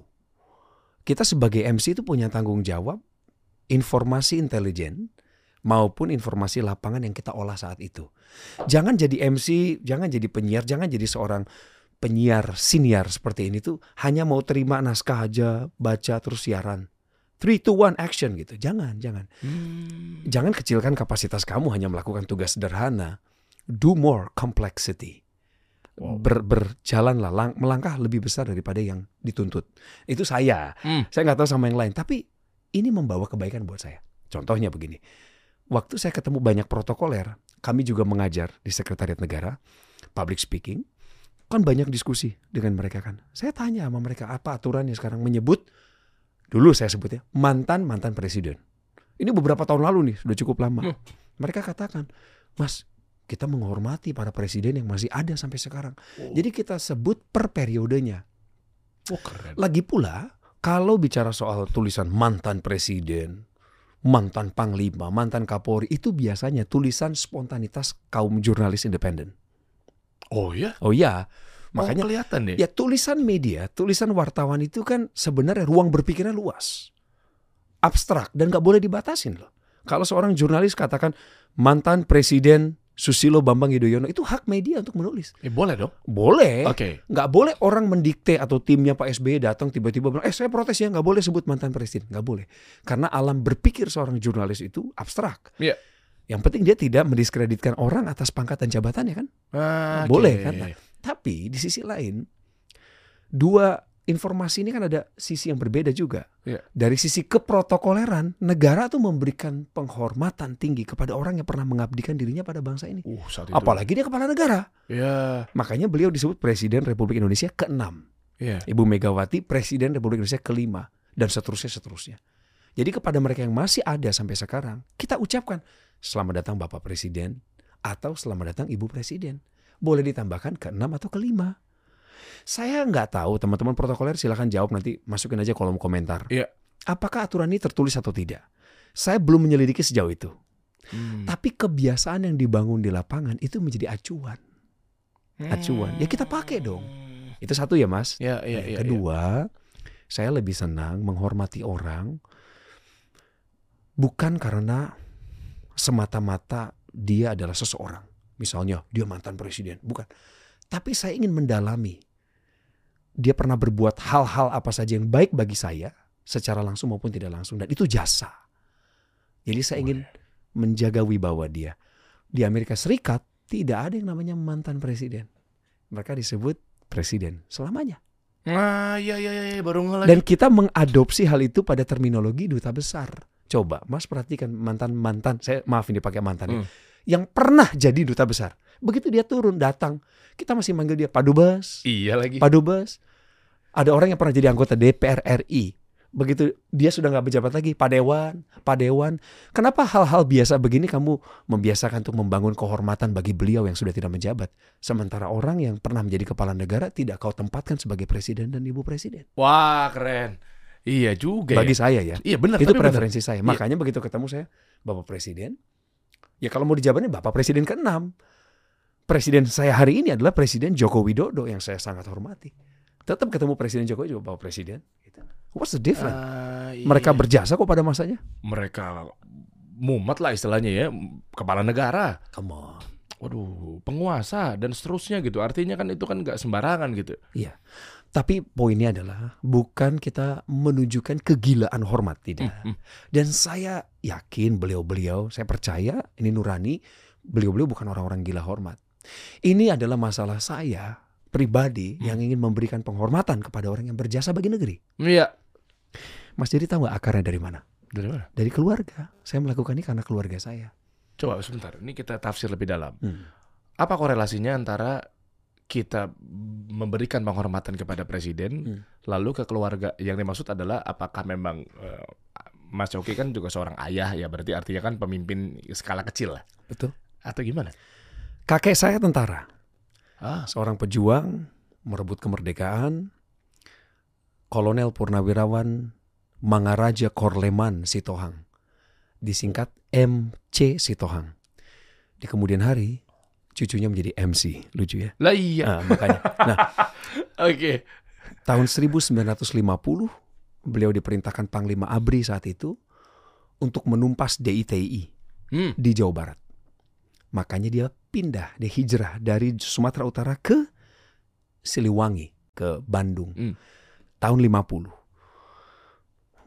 [SPEAKER 1] Kita sebagai MC itu punya tanggung jawab informasi intelijen maupun informasi lapangan yang kita olah saat itu. Jangan jadi MC, jangan jadi penyiar, jangan jadi seorang penyiar siniar seperti ini tuh hanya mau terima naskah aja, baca terus siaran. 3 to 1 action gitu. Jangan, jangan. Jangan kecilkan kapasitas kamu hanya melakukan tugas sederhana. Do more complexity.
[SPEAKER 3] Wow.
[SPEAKER 1] Ber, berjalanlah, lang- melangkah lebih besar daripada yang dituntut. Itu saya.
[SPEAKER 3] Hmm.
[SPEAKER 1] Saya nggak tahu sama yang lain. Tapi ini membawa kebaikan buat saya. Contohnya begini. Waktu saya ketemu banyak protokoler, kami juga mengajar di Sekretariat Negara, public speaking, kan banyak diskusi dengan mereka kan. Saya tanya sama mereka apa aturannya sekarang menyebut, dulu saya sebutnya mantan-mantan presiden. Ini beberapa tahun lalu nih, sudah cukup lama.
[SPEAKER 3] Hmm.
[SPEAKER 1] Mereka katakan, Mas, kita menghormati para presiden yang masih ada sampai sekarang. Jadi kita sebut per periodenya.
[SPEAKER 3] Oh, keren.
[SPEAKER 1] Lagi pula, kalau bicara soal tulisan mantan presiden, mantan panglima, mantan kapolri, itu biasanya tulisan spontanitas kaum jurnalis independen.
[SPEAKER 3] Oh ya?
[SPEAKER 1] Oh iya,
[SPEAKER 3] Makanya
[SPEAKER 1] makanya
[SPEAKER 3] kelihatan deh.
[SPEAKER 1] ya tulisan media, tulisan wartawan itu kan sebenarnya ruang berpikirnya luas, abstrak dan nggak boleh dibatasin loh. Kalau seorang jurnalis katakan mantan presiden Susilo Bambang Yudhoyono itu hak media untuk menulis.
[SPEAKER 3] Eh, boleh dong.
[SPEAKER 1] Boleh.
[SPEAKER 3] Oke.
[SPEAKER 1] Nggak boleh orang mendikte atau timnya Pak SBY datang tiba-tiba bilang, eh saya protes ya nggak boleh sebut mantan presiden. Nggak boleh. Karena alam berpikir seorang jurnalis itu abstrak.
[SPEAKER 3] Iya.
[SPEAKER 1] Yang penting dia tidak mendiskreditkan orang atas pangkat dan jabatannya kan.
[SPEAKER 3] Ah,
[SPEAKER 1] Boleh kan? Tapi di sisi lain, dua informasi ini kan ada sisi yang berbeda juga.
[SPEAKER 3] Iya.
[SPEAKER 1] Dari sisi keprotokoleran, negara tuh memberikan penghormatan tinggi kepada orang yang pernah mengabdikan dirinya pada bangsa ini.
[SPEAKER 3] Uh, saat itu.
[SPEAKER 1] Apalagi dia kepala negara.
[SPEAKER 3] Ya,
[SPEAKER 1] Makanya beliau disebut Presiden Republik Indonesia ke-6.
[SPEAKER 3] ya.
[SPEAKER 1] Ibu Megawati Presiden Republik Indonesia kelima dan seterusnya seterusnya. Jadi kepada mereka yang masih ada sampai sekarang, kita ucapkan selamat datang Bapak Presiden atau selamat datang Ibu Presiden. Boleh ditambahkan ke enam atau kelima. Saya nggak tahu teman-teman protokoler silahkan jawab nanti masukin aja kolom komentar.
[SPEAKER 3] Iya.
[SPEAKER 1] Apakah aturan ini tertulis atau tidak? Saya belum menyelidiki sejauh itu.
[SPEAKER 3] Hmm.
[SPEAKER 1] Tapi kebiasaan yang dibangun di lapangan itu menjadi acuan. Acuan. Ya kita pakai dong. Itu satu ya mas.
[SPEAKER 3] Ya, ya,
[SPEAKER 1] Nah,
[SPEAKER 3] ya.
[SPEAKER 1] kedua, saya lebih senang menghormati orang bukan karena semata-mata dia adalah seseorang. Misalnya dia mantan presiden, bukan. Tapi saya ingin mendalami. Dia pernah berbuat hal-hal apa saja yang baik bagi saya secara langsung maupun tidak langsung dan itu jasa. Jadi saya ingin menjaga wibawa dia. Di Amerika Serikat tidak ada yang namanya mantan presiden. Mereka disebut presiden selamanya.
[SPEAKER 3] Ah, iya iya iya baru ngelagi.
[SPEAKER 1] Dan kita mengadopsi hal itu pada terminologi duta besar. Coba Mas perhatikan mantan-mantan, saya maaf ini pakai mantan ya,
[SPEAKER 3] Hmm.
[SPEAKER 1] Yang pernah jadi duta besar. Begitu dia turun datang, kita masih manggil dia Pak Dubes,
[SPEAKER 3] iya lagi.
[SPEAKER 1] Pak Dubes. Ada orang yang pernah jadi anggota DPR RI. Begitu dia sudah nggak menjabat lagi, Pak Dewan, Pak Dewan. Kenapa hal-hal biasa begini kamu membiasakan untuk membangun kehormatan bagi beliau yang sudah tidak menjabat? Sementara orang yang pernah menjadi kepala negara tidak kau tempatkan sebagai presiden dan ibu presiden.
[SPEAKER 3] Wah, keren. Iya juga
[SPEAKER 1] Bagi
[SPEAKER 3] ya.
[SPEAKER 1] saya ya.
[SPEAKER 3] Iya benar
[SPEAKER 1] itu preferensi saya.
[SPEAKER 3] Iya.
[SPEAKER 1] Makanya begitu ketemu saya, Bapak Presiden, ya kalau mau dijabatnya Bapak Presiden ke-6. Presiden saya hari ini adalah Presiden Joko Widodo yang saya sangat hormati. Tetap ketemu Presiden Jokowi juga Bapak Presiden. Gitu. What's the difference?
[SPEAKER 3] Ah, iya.
[SPEAKER 1] Mereka berjasa kok pada masanya.
[SPEAKER 3] mereka mumet lah istilahnya ya, kepala negara.
[SPEAKER 1] Come on.
[SPEAKER 3] Waduh, penguasa dan seterusnya gitu. Artinya kan itu kan nggak sembarangan gitu.
[SPEAKER 1] Iya. Tapi poinnya adalah bukan kita menunjukkan kegilaan hormat tidak.
[SPEAKER 3] Hmm,
[SPEAKER 1] Dan saya yakin beliau-beliau, saya percaya ini nurani, beliau-beliau bukan orang-orang gila hormat. Ini adalah masalah saya pribadi
[SPEAKER 3] Hmm.
[SPEAKER 1] yang ingin memberikan penghormatan kepada orang yang berjasa bagi negeri.
[SPEAKER 3] Iya.
[SPEAKER 1] Mas jadi tahu nggak akarnya dari mana?
[SPEAKER 3] Dari mana?
[SPEAKER 1] Dari keluarga. Saya melakukan ini karena keluarga saya.
[SPEAKER 3] Coba sebentar, ini kita tafsir lebih dalam.
[SPEAKER 1] Hmm.
[SPEAKER 3] Apa korelasinya antara kita memberikan penghormatan kepada presiden,
[SPEAKER 1] Hmm.
[SPEAKER 3] lalu ke keluarga? Yang dimaksud adalah apakah memang eh, Mas Coki kan juga seorang ayah ya, berarti artinya kan pemimpin skala kecil lah.
[SPEAKER 1] Betul.
[SPEAKER 3] Atau gimana?
[SPEAKER 1] Kakek saya tentara,
[SPEAKER 3] Ah,
[SPEAKER 1] seorang pejuang merebut kemerdekaan, Kolonel Purnawirawan Mangaraja Korleman Sitohang, disingkat MC Sitohang. Di kemudian hari, cucunya menjadi MC, lucu ya.
[SPEAKER 3] lah iya.
[SPEAKER 1] Nah, makanya. Nah,
[SPEAKER 3] Oke.
[SPEAKER 1] tahun 1950 beliau diperintahkan Panglima ABRI saat itu untuk menumpas DITI
[SPEAKER 3] Hmm.
[SPEAKER 1] di Jawa Barat. Makanya dia pindah, dia hijrah dari Sumatera Utara ke Siliwangi, ke Bandung.
[SPEAKER 3] Hmm.
[SPEAKER 1] Tahun 50.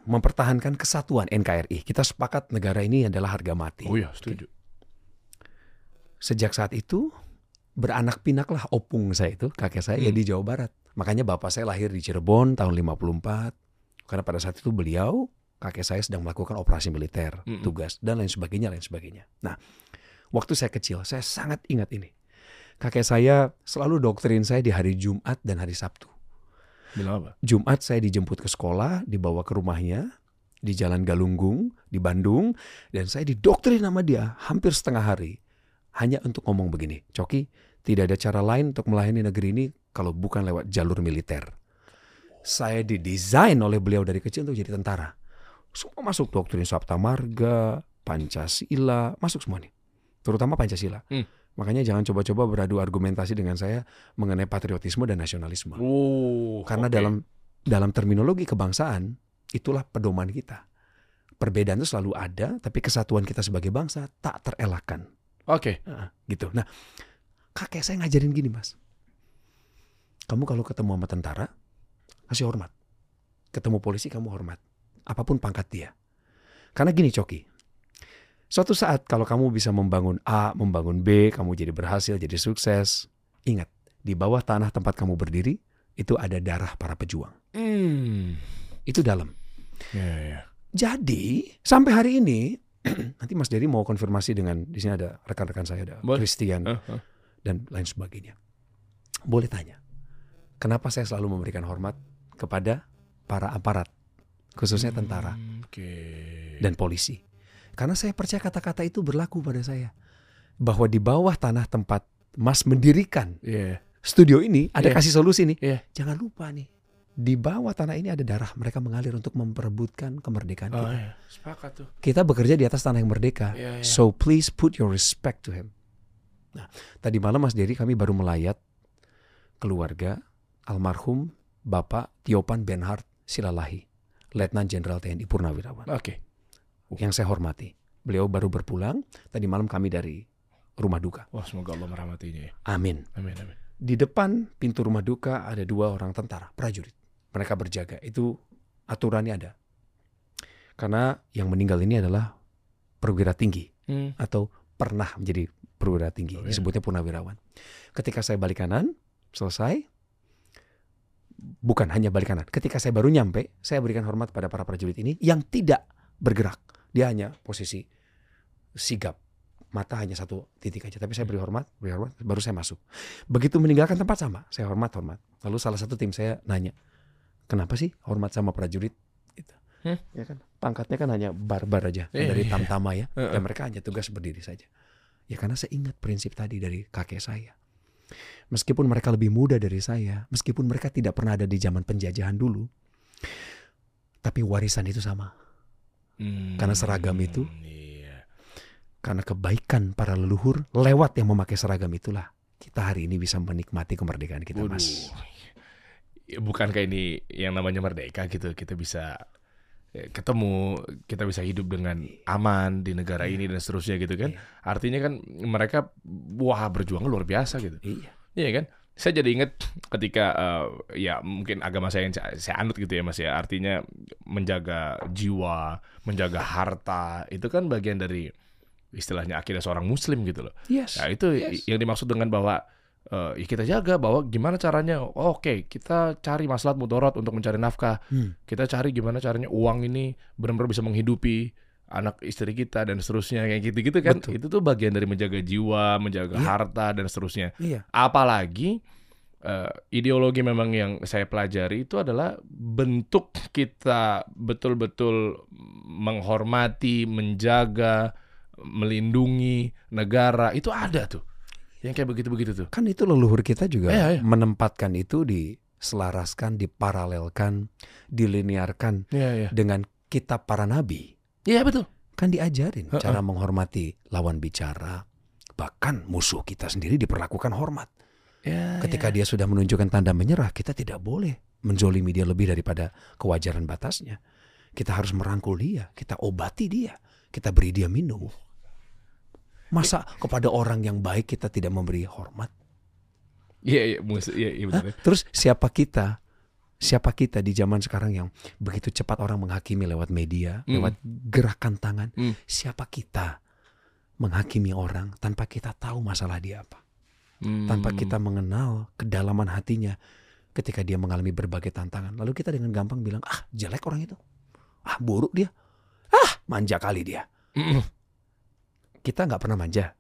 [SPEAKER 1] Mempertahankan kesatuan NKRI. Kita sepakat negara ini adalah harga mati.
[SPEAKER 3] Oh iya, setuju.
[SPEAKER 1] Sejak saat itu beranak pinaklah opung saya itu, kakek saya ya
[SPEAKER 3] Hmm.
[SPEAKER 1] di Jawa Barat. Makanya bapak saya lahir di Cirebon tahun 54. Karena pada saat itu beliau, kakek saya sedang melakukan operasi militer,
[SPEAKER 3] Mm-mm.
[SPEAKER 1] tugas dan lain sebagainya, lain sebagainya. Nah, waktu saya kecil, saya sangat ingat ini. Kakek saya selalu doktrin saya di hari Jumat dan hari Sabtu.
[SPEAKER 3] Apa?
[SPEAKER 1] Jumat saya dijemput ke sekolah, dibawa ke rumahnya di Jalan Galunggung di Bandung dan saya didoktrin sama dia hampir setengah hari hanya untuk ngomong begini, Coki, tidak ada cara lain untuk melayani negeri ini kalau bukan lewat jalur militer. Saya didesain oleh beliau dari kecil untuk jadi tentara. Semua masuk doktrin Sabta Marga, Pancasila, masuk semua nih. Terutama Pancasila.
[SPEAKER 3] Hmm.
[SPEAKER 1] Makanya jangan coba-coba beradu argumentasi dengan saya mengenai patriotisme dan nasionalisme.
[SPEAKER 3] Oh,
[SPEAKER 1] Karena
[SPEAKER 3] oke.
[SPEAKER 1] dalam dalam terminologi kebangsaan itulah pedoman kita. Perbedaan itu selalu ada, tapi kesatuan kita sebagai bangsa tak terelakkan.
[SPEAKER 3] Oke.
[SPEAKER 1] Nah, gitu. Nah, kakek saya ngajarin gini, Mas. Kamu kalau ketemu sama tentara, kasih hormat. Ketemu polisi, kamu hormat. Apa pun pangkat dia. Karena gini, Coki. Suatu saat kalau kamu bisa membangun A, membangun B, kamu jadi berhasil, jadi sukses. Ingat, di bawah tanah tempat kamu berdiri, itu ada darah para pejuang.
[SPEAKER 3] Hmm.
[SPEAKER 1] Itu dalam.
[SPEAKER 3] Ya, ya.
[SPEAKER 1] Jadi sampai hari ini nanti Mas Dery mau konfirmasi dengan di sini ada rekan-rekan saya ada
[SPEAKER 3] Boleh.
[SPEAKER 1] Christian
[SPEAKER 3] Ah, ah.
[SPEAKER 1] dan lain sebagainya. Boleh tanya, kenapa saya selalu memberikan hormat kepada para aparat, khususnya tentara
[SPEAKER 3] Hmm, Oke.
[SPEAKER 1] dan polisi? Karena saya percaya kata-kata itu berlaku pada saya. Bahwa di bawah tanah tempat Mas mendirikan
[SPEAKER 3] Iya.
[SPEAKER 1] studio ini ada
[SPEAKER 3] Iya.
[SPEAKER 1] kasih solusi nih.
[SPEAKER 3] Iya.
[SPEAKER 1] Jangan lupa nih, di bawah tanah ini ada darah mereka mengalir untuk memperebutkan kemerdekaan
[SPEAKER 3] Oh,
[SPEAKER 1] kita.
[SPEAKER 3] iya. Sepakat tuh.
[SPEAKER 1] Kita bekerja di atas tanah yang merdeka.
[SPEAKER 3] Iya, iya.
[SPEAKER 1] So please put your respect to him. Nah, tadi malam Mas Dery kami baru melayat keluarga almarhum Bapak Tiopan Benhard Silalahi, Letnan Jenderal TNI Purnawirawan.
[SPEAKER 3] Oke. Uh.
[SPEAKER 1] yang saya hormati. Beliau baru berpulang tadi malam kami dari rumah duka.
[SPEAKER 3] Wah, semoga Allah merahmatinya ya.
[SPEAKER 1] Amin.
[SPEAKER 3] Amin, amin.
[SPEAKER 1] Di depan pintu rumah duka ada dua orang tentara, prajurit. Mereka berjaga. Itu aturannya ada. Karena yang meninggal ini adalah perwira tinggi
[SPEAKER 3] Hmm.
[SPEAKER 1] atau pernah menjadi perwira tinggi.
[SPEAKER 3] Oh, iya.
[SPEAKER 1] Disebutnya purnawirawan. Ketika saya balik kanan, selesai. Bukan hanya balik kanan. Ketika saya baru nyampe, saya berikan hormat pada para prajurit ini yang tidak bergerak. Dia hanya posisi sigap. Mata hanya satu titik aja. Tapi saya beri hormat, beri hormat, baru saya masuk. Begitu meninggalkan tempat sama, saya hormat, hormat. Lalu salah satu tim saya nanya, kenapa sih hormat sama prajurit? Gitu.
[SPEAKER 3] Hmm.
[SPEAKER 1] Ya kan, pangkatnya kan hanya barbar aja
[SPEAKER 3] Iya,
[SPEAKER 1] dari
[SPEAKER 3] iya.
[SPEAKER 1] tamtama ya.
[SPEAKER 3] Heeh.
[SPEAKER 1] Dan mereka hanya tugas berdiri saja. Ya karena saya ingat prinsip tadi dari kakek saya. Meskipun mereka lebih muda dari saya, meskipun mereka tidak pernah ada di zaman penjajahan dulu, tapi warisan itu sama.
[SPEAKER 3] Hmm,
[SPEAKER 1] Karena seragam itu-
[SPEAKER 3] Iya.
[SPEAKER 1] Karena kebaikan para leluhur lewat yang memakai seragam itulah kita hari ini bisa menikmati kemerdekaan kita,
[SPEAKER 3] Waduh.
[SPEAKER 1] Mas.
[SPEAKER 3] Ya, Bukankah ini yang namanya merdeka gitu? Kita bisa eh, ketemu, kita bisa hidup dengan aman di negara
[SPEAKER 1] Iya.
[SPEAKER 3] ini dan seterusnya gitu kan?
[SPEAKER 1] Iya.
[SPEAKER 3] Artinya kan mereka wah berjuang luar biasa gitu.
[SPEAKER 1] Iya.
[SPEAKER 3] Iya kan? Saya jadi ingat ketika eh, ya mungkin agama saya yang saya, saya anut gitu ya Mas ya. Artinya menjaga jiwa, menjaga harta, itu kan bagian dari istilahnya akidah seorang muslim gitu loh.
[SPEAKER 1] Yes.
[SPEAKER 3] Nah, itu
[SPEAKER 1] Yes.
[SPEAKER 3] yang dimaksud dengan bahwa eh, ya kita jaga bahwa gimana caranya oh, oke, kita cari maslahat mudorot untuk mencari nafkah.
[SPEAKER 1] Hmm.
[SPEAKER 3] Kita cari gimana caranya uang ini benar-benar bisa menghidupi anak istri kita dan seterusnya kayak gitu-gitu kan.
[SPEAKER 1] Betul.
[SPEAKER 3] Itu tuh bagian dari menjaga jiwa, menjaga
[SPEAKER 1] Iya.
[SPEAKER 3] harta dan seterusnya
[SPEAKER 1] Iya.
[SPEAKER 3] apalagi eh, ideologi memang yang saya pelajari itu adalah bentuk kita betul-betul menghormati, menjaga, melindungi negara itu ada tuh. Yang kayak begitu-begitu tuh.
[SPEAKER 1] Kan itu leluhur kita juga
[SPEAKER 3] iya.
[SPEAKER 1] menempatkan itu diselaraskan, diparalelkan, dilinearkan
[SPEAKER 3] Iya, iya.
[SPEAKER 1] dengan kitab para nabi.
[SPEAKER 3] Iya betul.
[SPEAKER 1] Kan diajarin
[SPEAKER 3] Heeh.
[SPEAKER 1] cara menghormati lawan bicara. Bahkan musuh kita sendiri diperlakukan hormat.
[SPEAKER 3] Ya,
[SPEAKER 1] Ketika dia sudah menunjukkan tanda menyerah, kita tidak boleh menzolimi dia lebih daripada kewajaran batasnya. Kita harus merangkul dia, kita obati dia, kita beri dia minum. Masa kepada orang yang baik kita tidak memberi hormat?
[SPEAKER 3] Iya, iya, iya, iya?
[SPEAKER 1] Terus siapa kita? Siapa kita di zaman sekarang yang begitu cepat orang menghakimi lewat media,
[SPEAKER 3] Mm.
[SPEAKER 1] lewat gerakan tangan?
[SPEAKER 3] Mm.
[SPEAKER 1] Siapa kita menghakimi orang tanpa kita tahu masalah dia apa?
[SPEAKER 3] Hmm.
[SPEAKER 1] tanpa kita mengenal kedalaman hatinya ketika dia mengalami berbagai tantangan. Lalu kita dengan gampang bilang, ah jelek orang itu, ah buruk dia, ah manja kali dia.
[SPEAKER 3] Mm-mm.
[SPEAKER 1] Kita nggak pernah manja,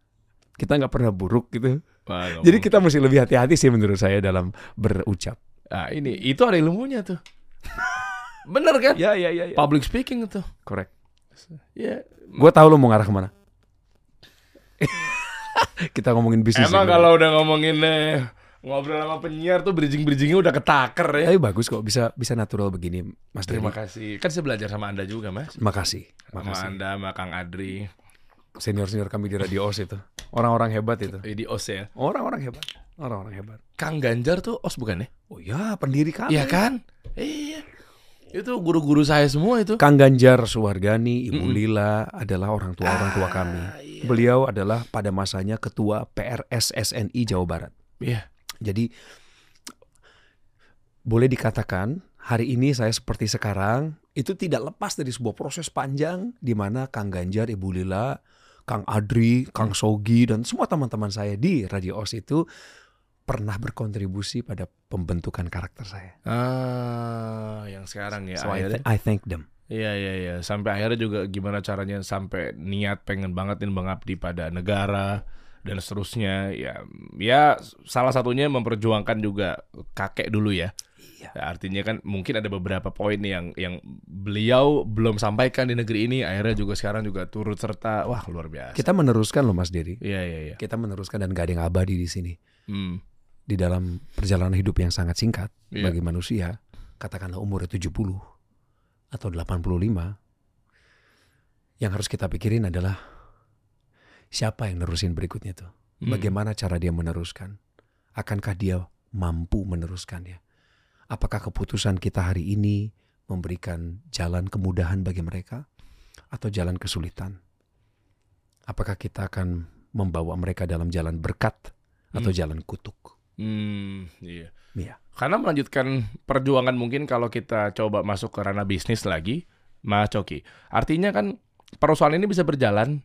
[SPEAKER 1] kita nggak pernah buruk gitu.
[SPEAKER 3] Wah,
[SPEAKER 1] Jadi kita mesti lebih hati-hati sih menurut saya dalam berucap.
[SPEAKER 3] Nah, ini itu ada ilmunya tuh. Bener kan?
[SPEAKER 1] Ya ya ya.
[SPEAKER 3] Public speaking itu.
[SPEAKER 1] Correct.
[SPEAKER 3] Ya.
[SPEAKER 1] Gue tahu lo mau ngarah ke mana. kita ngomongin bisnis.
[SPEAKER 3] Emang kalau udah ngomongin eh, ngobrol sama penyiar tuh bridging-bridgingnya udah ketaker ya.
[SPEAKER 1] Tapi bagus kok bisa bisa natural begini, Mas
[SPEAKER 3] Terima
[SPEAKER 1] Terima
[SPEAKER 3] kasih. Kan saya belajar sama Anda juga, Mas.
[SPEAKER 1] Makasih,
[SPEAKER 3] Sama
[SPEAKER 1] makasih.
[SPEAKER 3] Anda, sama Kang Adri.
[SPEAKER 1] Senior-senior kami di Radio OS itu, orang-orang hebat itu.
[SPEAKER 3] Di OS ya.
[SPEAKER 1] Orang-orang hebat. Orang-orang hebat.
[SPEAKER 3] Kang Ganjar tuh OS bukan ya?
[SPEAKER 1] Oh ya, pendiri kami.
[SPEAKER 3] Iya kan? Iya. Itu guru-guru saya semua itu.
[SPEAKER 1] Kang Ganjar Suwargani, Ibu
[SPEAKER 3] Mm-mm.
[SPEAKER 1] Lila adalah orang tua orang tua kami.
[SPEAKER 3] Ah, iya.
[SPEAKER 1] Beliau adalah pada masanya ketua PRS SNI Jawa Barat.
[SPEAKER 3] Iya.
[SPEAKER 1] Jadi boleh dikatakan hari ini saya seperti sekarang itu tidak lepas dari sebuah proses panjang di mana Kang Ganjar, Ibu Lila, Kang Adri, Kang Sogi dan semua teman-teman saya di Radio OS itu pernah berkontribusi pada pembentukan karakter saya.
[SPEAKER 3] Ah, yang sekarang ya.
[SPEAKER 1] So I, th- I thank them.
[SPEAKER 3] iya, iya, iya. Sampai akhirnya juga gimana caranya sampai niat pengen banget nih mengabdi pada negara dan seterusnya. Ya, ya salah satunya memperjuangkan juga kakek dulu ya.
[SPEAKER 1] Iya.
[SPEAKER 3] Ya, artinya kan mungkin ada beberapa poin yang yang beliau belum sampaikan di negeri ini akhirnya juga sekarang juga turut serta wah luar biasa.
[SPEAKER 1] Kita meneruskan loh Mas Diri.
[SPEAKER 3] Iya iya iya.
[SPEAKER 1] Kita meneruskan dan gak ada yang abadi di sini.
[SPEAKER 3] Hmm.
[SPEAKER 1] Di dalam perjalanan hidup yang sangat singkat
[SPEAKER 3] Iya.
[SPEAKER 1] bagi manusia, katakanlah umurnya 70 atau 85, yang harus kita pikirin adalah siapa yang nerusin berikutnya tuh.
[SPEAKER 3] Hmm.
[SPEAKER 1] Bagaimana cara dia meneruskan? Akankah dia mampu meneruskannya? Apakah keputusan kita hari ini memberikan jalan kemudahan bagi mereka? atau jalan kesulitan? Apakah kita akan membawa mereka dalam jalan berkat atau
[SPEAKER 3] Hmm.
[SPEAKER 1] jalan kutuk?
[SPEAKER 3] Hmm, iya.
[SPEAKER 1] Iya.
[SPEAKER 3] Karena melanjutkan perjuangan mungkin kalau kita coba masuk ke ranah bisnis lagi, Mas Coki. Artinya kan perusahaan ini bisa berjalan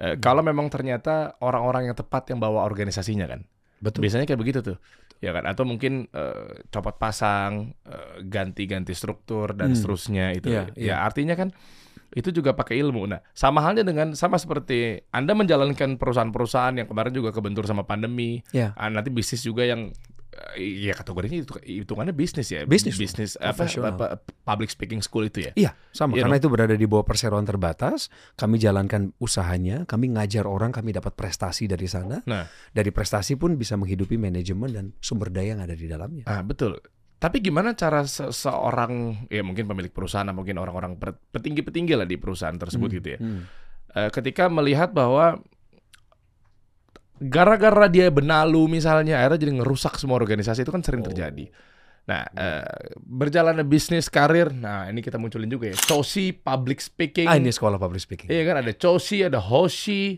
[SPEAKER 3] eh,
[SPEAKER 1] Hmm.
[SPEAKER 3] kalau memang ternyata orang-orang yang tepat yang bawa organisasinya kan.
[SPEAKER 1] Betul.
[SPEAKER 3] Biasanya kayak begitu tuh. Ya kan atau mungkin eh, copot pasang, eh, ganti-ganti struktur dan
[SPEAKER 1] Hmm.
[SPEAKER 3] seterusnya itu.
[SPEAKER 1] Iya,
[SPEAKER 3] ya
[SPEAKER 1] iya.
[SPEAKER 3] artinya kan itu juga pakai ilmu. Nah, sama halnya dengan sama seperti Anda menjalankan perusahaan-perusahaan yang kemarin juga kebentur sama pandemi.
[SPEAKER 1] Ya.
[SPEAKER 3] Ah, nanti bisnis juga yang ya kategorinya itu hitungannya bisnis ya.
[SPEAKER 1] Bisnis,
[SPEAKER 3] bisnis apa, apa public speaking school itu ya.
[SPEAKER 1] Iya, sama.
[SPEAKER 3] Iya
[SPEAKER 1] Karena itu berada di bawah perseroan terbatas, kami jalankan usahanya, kami ngajar orang, kami dapat prestasi dari sana.
[SPEAKER 3] Nah.
[SPEAKER 1] dari prestasi pun bisa menghidupi manajemen dan sumber daya yang ada di dalamnya.
[SPEAKER 3] Ah, betul. Tapi gimana cara seseorang ya mungkin pemilik perusahaan atau mungkin orang-orang petinggi-petinggi lah di perusahaan tersebut
[SPEAKER 1] Hmm,
[SPEAKER 3] gitu ya.
[SPEAKER 1] hmm.
[SPEAKER 3] Eh, ketika melihat bahwa gara-gara dia benalu misalnya akhirnya jadi ngerusak semua organisasi itu kan sering
[SPEAKER 1] Oh.
[SPEAKER 3] terjadi. Nah, eh, berjalannya bisnis karir, nah ini kita munculin juga ya. Cosi public speaking.
[SPEAKER 1] Ah, ini sekolah public speaking.
[SPEAKER 3] Iya kan ada Cosi, ada Hoshi,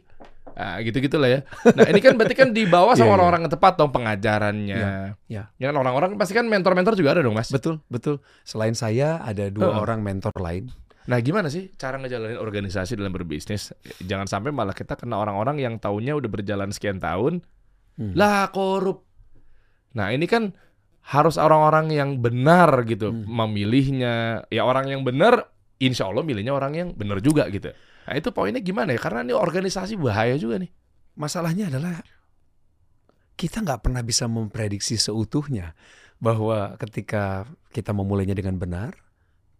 [SPEAKER 3] ah, gitu-gitu lah ya. Nah ini kan berarti kan dibawa
[SPEAKER 1] Iya,
[SPEAKER 3] sama
[SPEAKER 1] iya.
[SPEAKER 3] orang-orang yang tepat dong pengajarannya.
[SPEAKER 1] Iya.
[SPEAKER 3] Ya kan orang-orang pasti kan mentor-mentor juga ada dong mas.
[SPEAKER 1] Betul, betul. Selain saya ada dua
[SPEAKER 3] Heeh.
[SPEAKER 1] orang mentor lain.
[SPEAKER 3] Nah gimana sih cara ngejalanin organisasi dalam berbisnis? Jangan sampai malah kita kena orang-orang yang taunya udah berjalan sekian tahun,
[SPEAKER 1] Hmm.
[SPEAKER 3] lah korup. Nah ini kan harus orang-orang yang benar gitu
[SPEAKER 1] Hmm.
[SPEAKER 3] memilihnya. Ya orang yang benar, insya Allah milihnya orang yang benar juga gitu. Nah itu poinnya gimana ya? Karena ini organisasi bahaya juga nih.
[SPEAKER 1] Masalahnya adalah kita nggak pernah bisa memprediksi seutuhnya bahwa ketika kita memulainya dengan benar,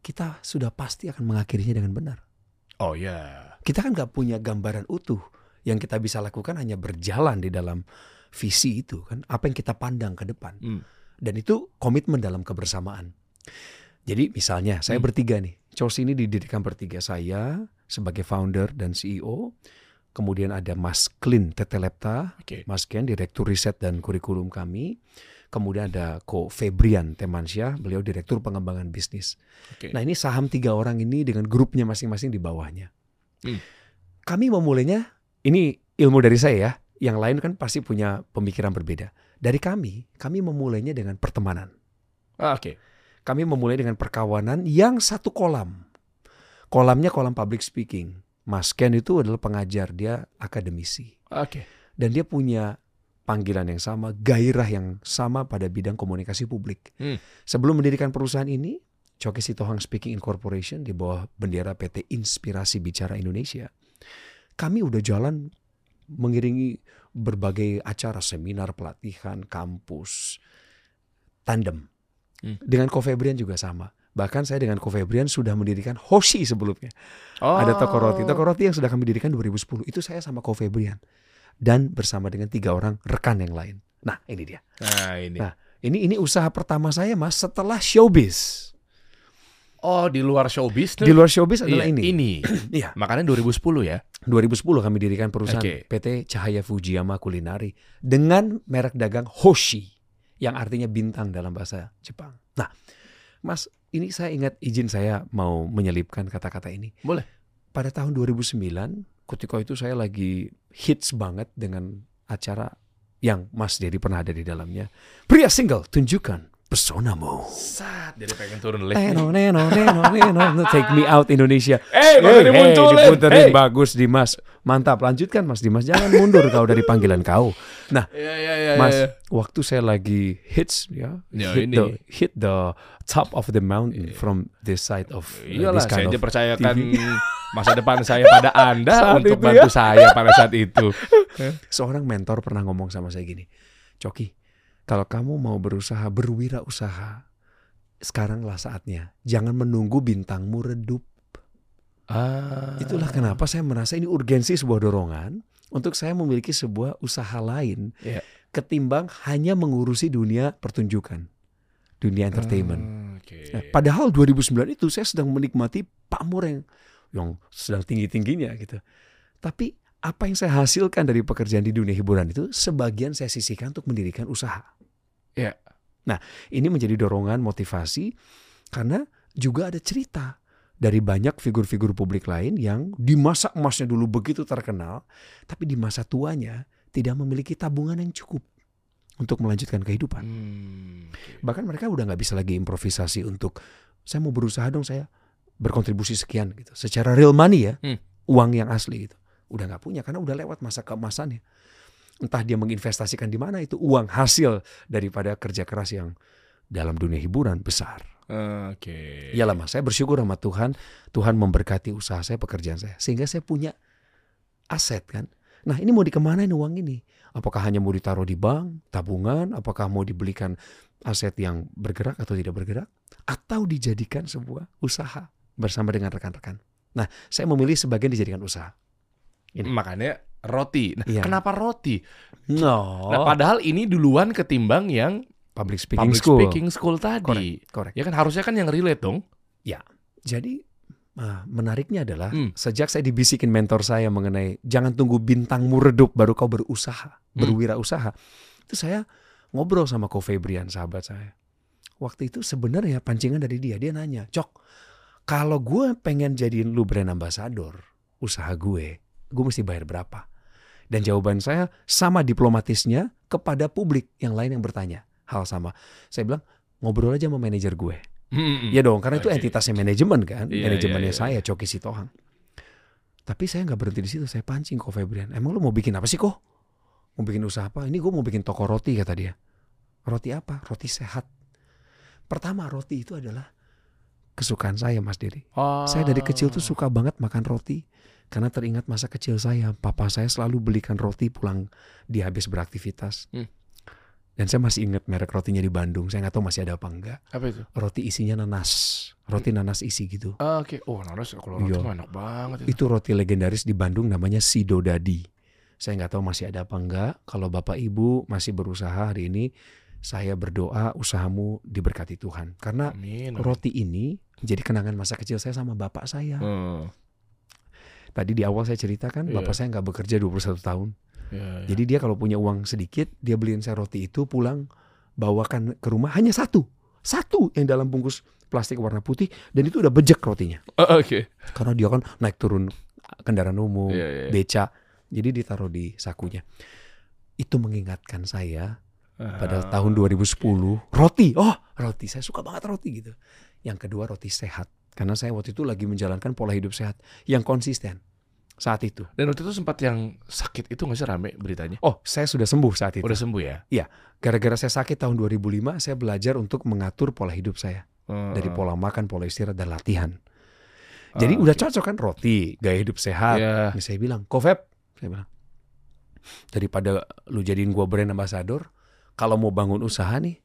[SPEAKER 1] kita sudah pasti akan mengakhirinya dengan benar.
[SPEAKER 3] Oh ya.
[SPEAKER 1] Kita kan nggak punya gambaran utuh. Yang kita bisa lakukan hanya berjalan di dalam visi itu kan, apa yang kita pandang ke depan.
[SPEAKER 3] Hmm.
[SPEAKER 1] Dan itu komitmen dalam kebersamaan. Jadi misalnya saya
[SPEAKER 3] Hmm.
[SPEAKER 1] bertiga nih. Chos ini didirikan bertiga. Saya sebagai founder dan CEO. Kemudian ada Mas Klin Tetelepta,
[SPEAKER 3] Oke.
[SPEAKER 1] Mas Ken, Direktur Riset dan Kurikulum kami. Kemudian ada Ko Febrian Temansyah, beliau Direktur Pengembangan Bisnis.
[SPEAKER 3] Oke.
[SPEAKER 1] Nah ini saham tiga orang ini dengan grupnya masing-masing di bawahnya.
[SPEAKER 3] Hmm.
[SPEAKER 1] Kami memulainya, ini ilmu dari saya ya, yang lain kan pasti punya pemikiran berbeda. Dari kami, kami memulainya dengan pertemanan.
[SPEAKER 3] Ah, Oke.
[SPEAKER 1] Kami memulai dengan perkawanan yang satu kolam. Kolamnya kolam public speaking. Mas Ken itu adalah pengajar, dia akademisi.
[SPEAKER 3] Oke.
[SPEAKER 1] Dan dia punya panggilan yang sama, gairah yang sama pada bidang komunikasi publik.
[SPEAKER 3] Hmm.
[SPEAKER 1] Sebelum mendirikan perusahaan ini, Choki Sitohang Speaking Incorporation di bawah bendera PT Inspirasi Bicara Indonesia, kami udah jalan mengiringi berbagai acara seminar pelatihan kampus tandem.
[SPEAKER 3] Hmm.
[SPEAKER 1] Dengan Ko Febrian juga sama. Bahkan saya dengan Ko Febrian sudah mendirikan Hoshi sebelumnya.
[SPEAKER 3] Oh.
[SPEAKER 1] Ada toko roti. Toko roti yang sudah kami dirikan 2010. Itu saya sama Ko Febrian. Dan bersama dengan tiga orang rekan yang lain. Nah ini dia.
[SPEAKER 3] Nah ini.
[SPEAKER 1] Nah, Ini ini usaha pertama saya mas setelah showbiz.
[SPEAKER 3] Oh di luar showbiz tuh.
[SPEAKER 1] Di luar showbiz adalah
[SPEAKER 3] Iya,
[SPEAKER 1] ini.
[SPEAKER 3] Ini.
[SPEAKER 1] Iya.
[SPEAKER 3] Makanya 2010 ya.
[SPEAKER 1] 2010 kami dirikan perusahaan
[SPEAKER 3] Oke.
[SPEAKER 1] PT Cahaya Fujiyama Kulinari dengan merek dagang Hoshi yang artinya bintang dalam bahasa Jepang. Nah, Mas, ini saya ingat izin saya mau menyelipkan kata-kata ini.
[SPEAKER 3] Boleh.
[SPEAKER 1] Pada tahun 2009, ketika itu saya lagi hits banget dengan acara yang Mas Dedi pernah ada di dalamnya. Pria single, tunjukkan personamu.
[SPEAKER 3] Sat, jadi pengen turun lift.
[SPEAKER 1] Neno, neno, neno, neno, take me out Indonesia.
[SPEAKER 3] Eh, baru dimunculin.
[SPEAKER 1] diputerin.
[SPEAKER 3] Hey.
[SPEAKER 1] bagus Dimas. Mantap, lanjutkan Mas Dimas. Jangan mundur kau dari panggilan kau. Nah,
[SPEAKER 3] Iya, iya, iya.
[SPEAKER 1] Mas,
[SPEAKER 3] iya.
[SPEAKER 1] waktu saya lagi hits ya,
[SPEAKER 3] Ya,
[SPEAKER 1] hit
[SPEAKER 3] ini.
[SPEAKER 1] the hit the top of the mountain
[SPEAKER 3] Iya.
[SPEAKER 1] from this side of uh,
[SPEAKER 3] Iyalah,
[SPEAKER 1] this kind
[SPEAKER 3] saya
[SPEAKER 1] of
[SPEAKER 3] dipercayakan
[SPEAKER 1] TV.
[SPEAKER 3] masa depan saya pada Anda
[SPEAKER 1] Saat
[SPEAKER 3] untuk bantu
[SPEAKER 1] ya.
[SPEAKER 3] saya pada saat itu.
[SPEAKER 1] Seorang mentor pernah ngomong sama saya gini, Coki, kalau kamu mau berusaha berwirausaha, sekaranglah saatnya. Jangan menunggu bintangmu redup.
[SPEAKER 3] Ah.
[SPEAKER 1] Itulah kenapa saya merasa ini urgensi sebuah dorongan untuk saya memiliki sebuah usaha lain
[SPEAKER 3] Iya.
[SPEAKER 1] ketimbang hanya mengurusi dunia pertunjukan, dunia entertainment.
[SPEAKER 3] Hmm, Oke.
[SPEAKER 1] Nah, padahal 2009 itu saya sedang menikmati pamor yang yang sedang tinggi-tingginya gitu. Tapi apa yang saya hasilkan dari pekerjaan di dunia hiburan itu sebagian saya sisihkan untuk mendirikan usaha.
[SPEAKER 3] Iya.
[SPEAKER 1] Nah, ini menjadi dorongan motivasi karena juga ada cerita dari banyak figur-figur publik lain yang di masa emasnya dulu begitu terkenal, tapi di masa tuanya tidak memiliki tabungan yang cukup untuk melanjutkan kehidupan.
[SPEAKER 3] Hmm.
[SPEAKER 1] Bahkan mereka udah nggak bisa lagi improvisasi untuk saya mau berusaha dong saya berkontribusi sekian gitu. Secara real money ya,
[SPEAKER 3] Hmm.
[SPEAKER 1] uang yang asli gitu. Udah nggak punya karena udah lewat masa keemasannya. Entah dia menginvestasikan di mana itu uang hasil daripada kerja keras yang dalam dunia hiburan besar.
[SPEAKER 3] Oke.
[SPEAKER 1] Iyalah mas, saya bersyukur sama Tuhan. Tuhan memberkati usaha saya, pekerjaan saya. Sehingga saya punya aset kan. Nah ini mau dikemanain uang ini? Apakah hanya mau ditaruh di bank, tabungan? Apakah mau dibelikan aset yang bergerak atau tidak bergerak? Atau dijadikan sebuah usaha bersama dengan rekan-rekan? Nah saya memilih sebagian dijadikan usaha. Ini.
[SPEAKER 3] Makanya roti. Nah,
[SPEAKER 1] Iya.
[SPEAKER 3] kenapa roti?
[SPEAKER 1] No,
[SPEAKER 3] Nah, padahal ini duluan ketimbang yang
[SPEAKER 1] public speaking
[SPEAKER 3] public
[SPEAKER 1] school.
[SPEAKER 3] speaking school tadi.
[SPEAKER 1] Correct.
[SPEAKER 3] Ya kan harusnya kan yang relate dong.
[SPEAKER 1] Jadi ah, menariknya adalah
[SPEAKER 3] Hmm.
[SPEAKER 1] sejak saya dibisikin mentor saya mengenai jangan tunggu bintangmu redup baru kau berusaha, berwirausaha. Itu saya ngobrol sama Ko Febrian sahabat saya. Waktu itu sebenarnya pancingan dari dia, dia nanya, "Cok, kalau gue pengen jadiin lu brand ambassador usaha gue, gue mesti bayar berapa?" Dan jawaban saya sama diplomatisnya kepada publik yang lain yang bertanya hal sama. Saya bilang, ngobrol aja sama manajer gue.
[SPEAKER 3] Hmm.
[SPEAKER 1] Ya dong, karena itu
[SPEAKER 3] Oke.
[SPEAKER 1] entitasnya manajemen kan,
[SPEAKER 3] Iya,
[SPEAKER 1] manajemennya
[SPEAKER 3] iya,
[SPEAKER 1] saya Coki Sitohang. Tapi saya nggak berhenti di situ, saya pancing kok Febrian. Emang lu mau bikin apa sih kok? Mau bikin usaha apa? Ini gue mau bikin toko roti kata dia. Roti apa? Roti sehat. Pertama roti itu adalah kesukaan saya Mas Diri.
[SPEAKER 3] Oh.
[SPEAKER 1] Saya dari kecil tuh suka banget makan roti karena teringat masa kecil saya. Papa saya selalu belikan roti pulang dia habis beraktivitas.
[SPEAKER 3] Hmm.
[SPEAKER 1] Dan saya masih ingat merek rotinya di Bandung. Saya nggak tahu masih ada apa enggak
[SPEAKER 3] Apa itu?
[SPEAKER 1] roti isinya nanas, roti nanas isi gitu.
[SPEAKER 3] Ah, Oke. Oh, nanas kalau roti
[SPEAKER 1] Iya.
[SPEAKER 3] enak banget itu.
[SPEAKER 1] Itu roti legendaris di Bandung namanya Sido Dadi. Saya nggak tahu masih ada apa enggak. Kalau bapak ibu masih berusaha hari ini, saya berdoa usahamu diberkati Tuhan. Karena
[SPEAKER 3] Amin. amin.
[SPEAKER 1] roti ini jadi kenangan masa kecil saya sama bapak saya.
[SPEAKER 3] Hmm.
[SPEAKER 1] Tadi di awal saya ceritakan
[SPEAKER 3] Iya.
[SPEAKER 1] bapak saya nggak bekerja 21 tahun.
[SPEAKER 3] Ya, ya.
[SPEAKER 1] Jadi dia kalau punya uang sedikit, dia beliin saya roti itu pulang bawakan ke rumah hanya satu. Satu yang dalam bungkus plastik warna putih dan itu udah bejek rotinya.
[SPEAKER 3] Oh, Oke.
[SPEAKER 1] Karena dia kan naik turun kendaraan umum,
[SPEAKER 3] Iya, iya, iya.
[SPEAKER 1] beca. Jadi ditaruh di sakunya. Itu mengingatkan saya pada
[SPEAKER 3] Ah,
[SPEAKER 1] tahun 2010 roti. Oh, roti. Saya suka banget roti gitu. Yang kedua roti sehat. Karena saya waktu itu lagi menjalankan pola hidup sehat yang konsisten saat itu.
[SPEAKER 3] Dan waktu itu sempat yang sakit itu nggak sih rame beritanya?
[SPEAKER 1] Oh, saya sudah sembuh saat itu.
[SPEAKER 3] Udah sembuh ya?
[SPEAKER 1] Gara-gara saya sakit tahun 2005, saya belajar untuk mengatur pola hidup saya. Dari
[SPEAKER 3] Ah,
[SPEAKER 1] pola makan, pola istirahat, dan latihan. Jadi
[SPEAKER 3] ah,
[SPEAKER 1] udah
[SPEAKER 3] oke.
[SPEAKER 1] cocok kan roti, gaya hidup sehat.
[SPEAKER 3] Iya.
[SPEAKER 1] Ini saya bilang, Kofeb, saya bilang, daripada lu jadiin gua brand ambassador, kalau mau bangun usaha nih,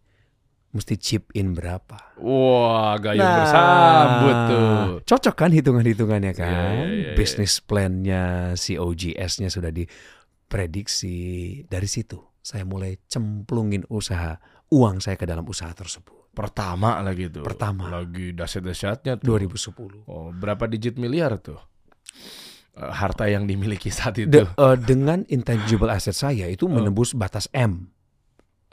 [SPEAKER 1] mesti chip in berapa?
[SPEAKER 3] Wah, gayung bersambut tuh.
[SPEAKER 1] Cocok kan hitungan-hitungannya kan?
[SPEAKER 3] Iya, iya, iya, iya.
[SPEAKER 1] Bisnis plan-nya, COGS-nya sudah diprediksi. Dari situ saya mulai cemplungin usaha, uang saya ke dalam usaha tersebut.
[SPEAKER 3] Pertama lagi tuh.
[SPEAKER 1] Pertama.
[SPEAKER 3] Lagi dahsyat-dahsyatnya tuh.
[SPEAKER 1] 2010.
[SPEAKER 3] Oh, berapa digit miliar tuh? Eh, harta yang dimiliki saat itu.
[SPEAKER 1] De- eh, dengan intangible asset saya itu
[SPEAKER 3] Oh.
[SPEAKER 1] menembus batas M.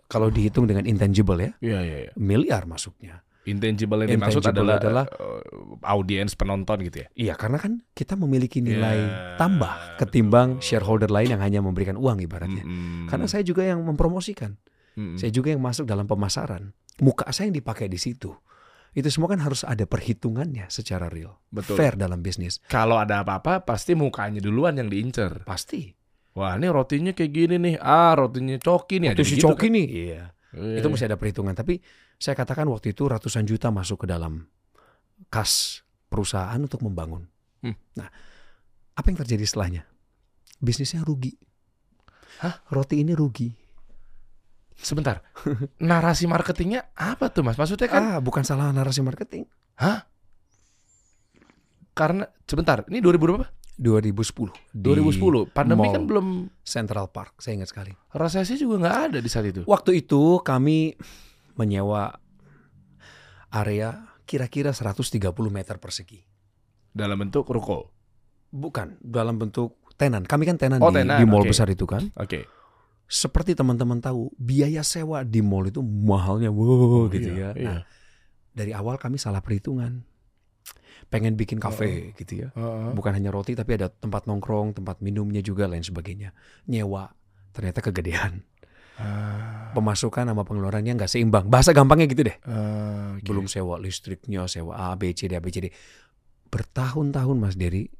[SPEAKER 1] Kalau dihitung dengan intangible ya,
[SPEAKER 3] Iya, iya, iya.
[SPEAKER 1] miliar masuknya.
[SPEAKER 3] Intangible yang dimaksud adalah,
[SPEAKER 1] adalah-
[SPEAKER 3] eh, audiens penonton gitu ya.
[SPEAKER 1] Iya, karena kan kita memiliki nilai
[SPEAKER 3] Iya,
[SPEAKER 1] tambah ketimbang shareholder lain yang hanya memberikan uang ibaratnya.
[SPEAKER 3] Mm-mm.
[SPEAKER 1] Karena saya juga yang mempromosikan,
[SPEAKER 3] Mm-mm.
[SPEAKER 1] saya juga yang masuk dalam pemasaran. Muka saya yang dipakai di situ. Itu semua kan harus ada perhitungannya secara real,
[SPEAKER 3] Betul.
[SPEAKER 1] fair dalam bisnis.
[SPEAKER 3] Kalau ada apa-apa pasti mukanya duluan yang diincer.
[SPEAKER 1] Pasti.
[SPEAKER 3] Wah, ini rotinya kayak gini nih. Ah, rotinya coki nih. Jadi
[SPEAKER 1] si
[SPEAKER 3] gitu
[SPEAKER 1] Coki
[SPEAKER 3] kan.
[SPEAKER 1] nih. Iya.
[SPEAKER 3] Iya,
[SPEAKER 1] Itu mesti ada perhitungan. Tapi saya katakan waktu itu ratusan juta masuk ke dalam kas perusahaan untuk membangun.
[SPEAKER 3] Hmm.
[SPEAKER 1] Nah, apa yang terjadi setelahnya? Bisnisnya rugi.
[SPEAKER 3] Hah?
[SPEAKER 1] Roti ini rugi.
[SPEAKER 3] Sebentar. Narasi marketingnya apa tuh, Mas? Maksudnya kan
[SPEAKER 1] Ah, bukan salah narasi marketing.
[SPEAKER 3] karena sebentar, ini 2000 berapa?
[SPEAKER 1] 2010. di
[SPEAKER 3] 2010. Pandemi
[SPEAKER 1] mall
[SPEAKER 3] kan belum
[SPEAKER 1] Central Park, saya ingat sekali.
[SPEAKER 3] resesi juga nggak ada di saat itu.
[SPEAKER 1] Waktu itu kami menyewa area kira-kira 130 meter persegi.
[SPEAKER 3] Dalam bentuk ruko.
[SPEAKER 1] Bukan, dalam bentuk tenan. Kami kan tenan,
[SPEAKER 3] Oh,
[SPEAKER 1] di,
[SPEAKER 3] tenan,
[SPEAKER 1] di mall
[SPEAKER 3] oke.
[SPEAKER 1] besar itu kan.
[SPEAKER 3] Oke.
[SPEAKER 1] Seperti teman-teman tahu, biaya sewa di mall itu mahalnya wow gitu
[SPEAKER 3] iya,
[SPEAKER 1] ya.
[SPEAKER 3] iya.
[SPEAKER 1] Nah, dari awal kami salah perhitungan. Pengen bikin kafe gitu ya.
[SPEAKER 3] Heeh.
[SPEAKER 1] Bukan hanya roti tapi ada tempat nongkrong, tempat minumnya juga lain sebagainya. Nyewa ternyata kegedean.
[SPEAKER 3] Ah,
[SPEAKER 1] Pemasukan sama pengeluarannya nggak seimbang. Bahasa gampangnya gitu deh.
[SPEAKER 3] ah, oke.
[SPEAKER 1] Belum sewa listriknya, sewa A, B, C, D, A, B, C, D. Bertahun-tahun Mas Dery,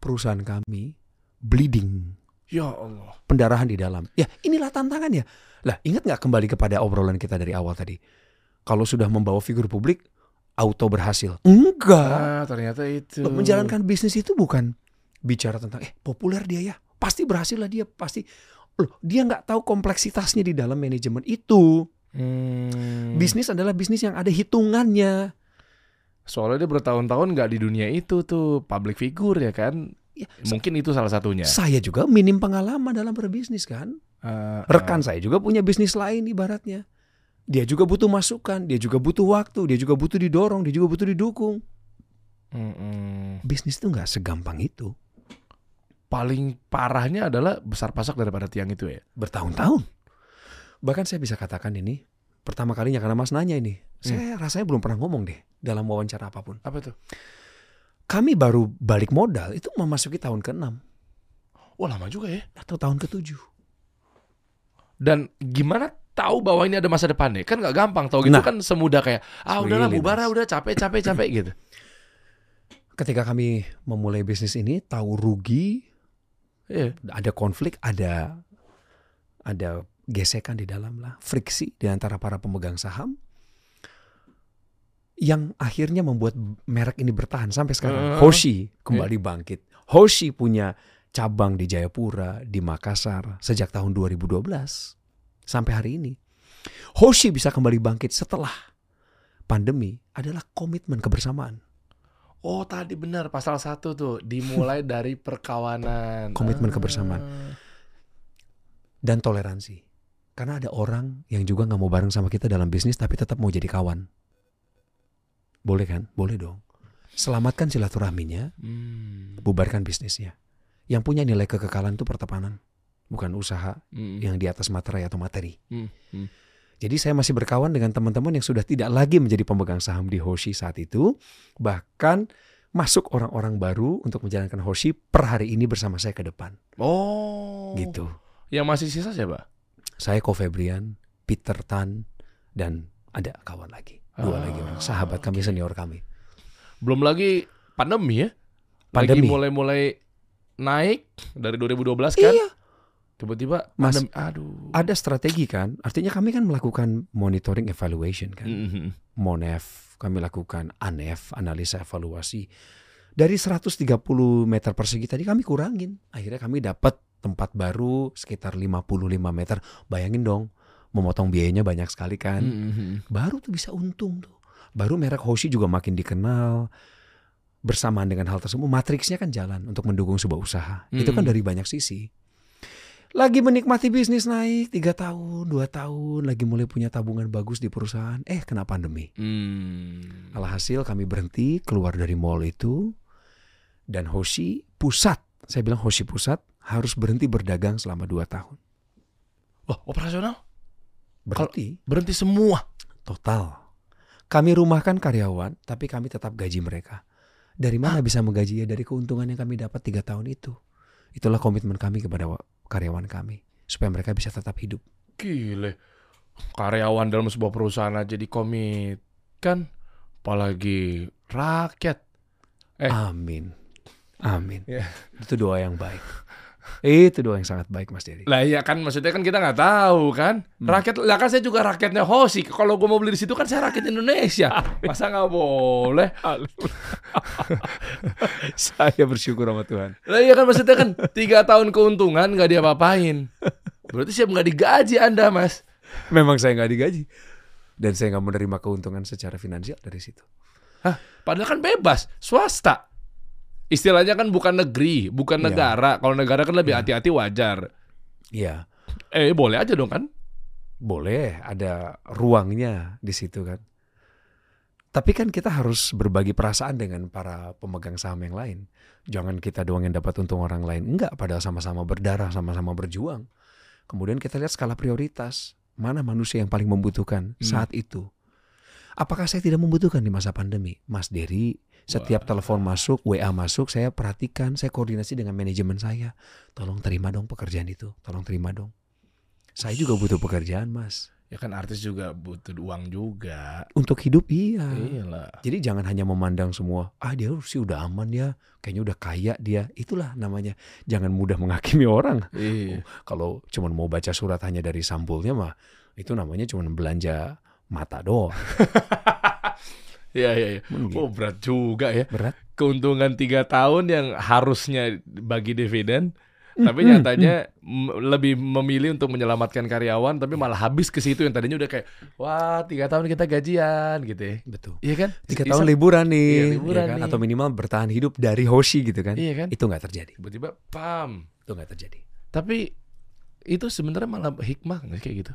[SPEAKER 1] perusahaan kami bleeding,
[SPEAKER 3] Ya Allah.
[SPEAKER 1] pendarahan di dalam. Ya inilah tantangannya. Lah ingat nggak kembali kepada obrolan kita dari awal tadi? Kalau sudah membawa figur publik, auto berhasil. Enggak.
[SPEAKER 3] Ah, ternyata itu.
[SPEAKER 1] Menjalankan bisnis itu bukan bicara tentang eh populer dia ya, pasti berhasil lah dia, pasti. Loh, dia nggak tahu kompleksitasnya di dalam manajemen itu.
[SPEAKER 3] Hmm.
[SPEAKER 1] Bisnis adalah bisnis yang ada hitungannya.
[SPEAKER 3] Soalnya dia bertahun-tahun nggak di dunia itu tuh public figure ya kan.
[SPEAKER 1] Ya,
[SPEAKER 3] Mungkin itu salah satunya.
[SPEAKER 1] Saya juga minim pengalaman dalam berbisnis kan.
[SPEAKER 3] Ah,
[SPEAKER 1] Rekan saya juga punya bisnis lain ibaratnya. Dia juga butuh masukan, dia juga butuh waktu, dia juga butuh didorong, dia juga butuh didukung.
[SPEAKER 3] Mm-mm.
[SPEAKER 1] Bisnis itu nggak segampang itu.
[SPEAKER 3] Paling parahnya adalah besar pasak daripada tiang itu ya.
[SPEAKER 1] Bertahun-tahun. Bahkan saya bisa katakan ini pertama kalinya karena Mas nanya ini. Saya rasanya belum pernah ngomong deh dalam wawancara apa pun.
[SPEAKER 3] Apa tuh?
[SPEAKER 1] Kami baru balik modal itu memasuki tahun ke-6
[SPEAKER 3] Wah lama juga ya.
[SPEAKER 1] atau tahun ke-7.
[SPEAKER 3] Dan gimana tahu bahwa ini ada masa depannya? Kan nggak gampang tahu gitu
[SPEAKER 1] Nah.
[SPEAKER 3] kan semudah kayak ah udahlah bubar ah, udah capek capek capek gitu.
[SPEAKER 1] Ketika kami memulai bisnis ini tahu rugi,
[SPEAKER 3] Iya.
[SPEAKER 1] ada konflik, ada ada gesekan di dalam lah, friksi di antara para pemegang saham yang akhirnya membuat merek ini bertahan sampai sekarang.
[SPEAKER 3] Eh,
[SPEAKER 1] Hoshi kembali bangkit. Hoshi punya cabang di Jayapura, di Makassar sejak tahun 2012 sampai hari ini. Hoshi bisa kembali bangkit setelah pandemi adalah komitmen kebersamaan.
[SPEAKER 3] Oh tadi benar pasal satu tuh dimulai dari perkawanan.
[SPEAKER 1] Komitmen
[SPEAKER 3] Ah.
[SPEAKER 1] kebersamaan. dan toleransi. Karena ada orang yang juga nggak mau bareng sama kita dalam bisnis tapi tetap mau jadi kawan. Boleh kan? Boleh dong. Selamatkan silaturahminya,
[SPEAKER 3] Hmm.
[SPEAKER 1] bubarkan bisnisnya. Yang punya nilai kekekalan itu pertemanan, bukan usaha
[SPEAKER 3] Hmm.
[SPEAKER 1] yang di atas materai atau materi.
[SPEAKER 3] Hmm. Hmm.
[SPEAKER 1] Jadi saya masih berkawan dengan teman-teman yang sudah tidak lagi menjadi pemegang saham di Hoshi saat itu. Bahkan masuk orang-orang baru untuk menjalankan Hoshi per hari ini bersama saya ke depan.
[SPEAKER 3] Oh.
[SPEAKER 1] Gitu.
[SPEAKER 3] Yang masih sisa siapa?
[SPEAKER 1] Saya Ko Febrian, Peter Tan, dan ada kawan lagi. Dua
[SPEAKER 3] Ah,
[SPEAKER 1] lagi orang. Sahabat kami, senior kami.
[SPEAKER 3] Belum lagi pandemi ya.
[SPEAKER 1] Pandemi.
[SPEAKER 3] Lagi mulai-mulai naik dari 2012 kan.
[SPEAKER 1] Iya.
[SPEAKER 3] Tiba-tiba
[SPEAKER 1] Mas,
[SPEAKER 3] pandemi. Aduh.
[SPEAKER 1] Ada strategi kan? Artinya kami kan melakukan monitoring evaluation kan.
[SPEAKER 3] Mhm.
[SPEAKER 1] Monef, kami lakukan ANEF, analisa evaluasi. Dari 130 meter persegi tadi kami kurangin. Akhirnya kami dapat tempat baru sekitar 55 meter. Bayangin dong, memotong biayanya banyak sekali kan.
[SPEAKER 3] Mhm.
[SPEAKER 1] baru tuh bisa untung tuh. Baru merek Hoshi juga makin dikenal. Bersamaan dengan hal tersebut, matriksnya kan jalan untuk mendukung sebuah usaha. Itu kan
[SPEAKER 3] Mm.
[SPEAKER 1] dari banyak sisi. Lagi menikmati bisnis naik tiga tahun, dua tahun, lagi mulai punya tabungan bagus di perusahaan. Eh, kena pandemi.
[SPEAKER 3] Hmm.
[SPEAKER 1] Alhasil kami berhenti keluar dari mall itu dan Hoshi pusat. Saya bilang Hoshi pusat harus berhenti berdagang selama dua tahun.
[SPEAKER 3] Wah, operasional
[SPEAKER 1] Berhenti
[SPEAKER 3] berhenti semua.
[SPEAKER 1] total. Kami rumahkan karyawan, tapi kami tetap gaji mereka. Dari mana bisa menggajinya? Dari keuntungan yang kami dapat tiga tahun itu. Itulah komitmen kami kepada karyawan kami supaya mereka bisa tetap hidup.
[SPEAKER 3] Gile. Karyawan dalam sebuah perusahaan aja dikomit kan apalagi rakyat. Eh.
[SPEAKER 1] Amin, amin.
[SPEAKER 3] Ya.
[SPEAKER 1] Itu doa yang baik. Itu doa yang sangat baik, Mas Dery.
[SPEAKER 3] Lah iya kan maksudnya kan kita nggak tahu kan. Rakyat lah kan saya juga rakyatnya Hosi. Kalau gue mau beli di situ kan saya rakyat Indonesia. Masa nggak boleh?
[SPEAKER 1] Saya bersyukur sama Tuhan.
[SPEAKER 3] Lah iya kan maksudnya kan tiga tahun keuntungan nggak dia apain. Berarti siap nggak digaji Anda mas.
[SPEAKER 1] Memang saya nggak digaji dan saya nggak menerima keuntungan secara finansial dari situ.
[SPEAKER 3] Hah? Padahal kan bebas, swasta. Istilahnya kan bukan negeri, bukan
[SPEAKER 1] Iya.
[SPEAKER 3] negara. Kalau negara kan lebih
[SPEAKER 1] Iya.
[SPEAKER 3] hati-hati wajar.
[SPEAKER 1] Iya,
[SPEAKER 3] Eh boleh aja dong kan?
[SPEAKER 1] boleh ada ruangnya di situ kan. Tapi kan kita harus berbagi perasaan dengan para pemegang saham yang lain. Jangan kita doang yang dapat untung orang lain. Enggak, padahal sama-sama berdarah, sama-sama berjuang. Kemudian kita lihat skala prioritas. Mana manusia yang paling membutuhkan
[SPEAKER 3] Hmm.
[SPEAKER 1] saat itu. Apakah saya tidak membutuhkan di masa pandemi? Mas Dery, setiap telepon masuk, WA masuk, saya perhatikan, saya koordinasi dengan manajemen saya. Tolong terima dong pekerjaan itu, tolong terima dong. Saya juga butuh pekerjaan, Mas.
[SPEAKER 3] Ya kan artis juga butuh uang juga.
[SPEAKER 1] Untuk hidup iya.
[SPEAKER 3] Iyalah.
[SPEAKER 1] Jadi jangan hanya memandang semua, ah dia sih udah aman ya, kayaknya udah kaya dia. Itulah namanya. Jangan mudah menghakimi orang.
[SPEAKER 3] Iya.
[SPEAKER 1] Kalau cuma mau baca surat hanya dari sampulnya mah, itu namanya cuma belanja mata doang.
[SPEAKER 3] Iya iya. iya.
[SPEAKER 1] Hmm,
[SPEAKER 3] Oh berat juga ya.
[SPEAKER 1] Berat.
[SPEAKER 3] Keuntungan tiga tahun yang harusnya bagi dividen, tapi
[SPEAKER 1] Hmm,
[SPEAKER 3] nyatanya m- lebih memilih untuk menyelamatkan karyawan, tapi malah habis ke situ yang tadinya udah kayak wah tiga tahun kita gajian gitu ya.
[SPEAKER 1] Betul.
[SPEAKER 3] Iya kan?
[SPEAKER 1] Tiga tahun liburan nih,
[SPEAKER 3] Iya,
[SPEAKER 1] ya
[SPEAKER 3] liburan
[SPEAKER 1] kan?
[SPEAKER 3] nih.
[SPEAKER 1] atau minimal bertahan hidup dari Hoshi gitu kan?
[SPEAKER 3] Iya kan?
[SPEAKER 1] Itu nggak terjadi.
[SPEAKER 3] Tiba-tiba pam.
[SPEAKER 1] Itu nggak terjadi.
[SPEAKER 3] Tapi itu sebenarnya malah hikmah kayak gitu?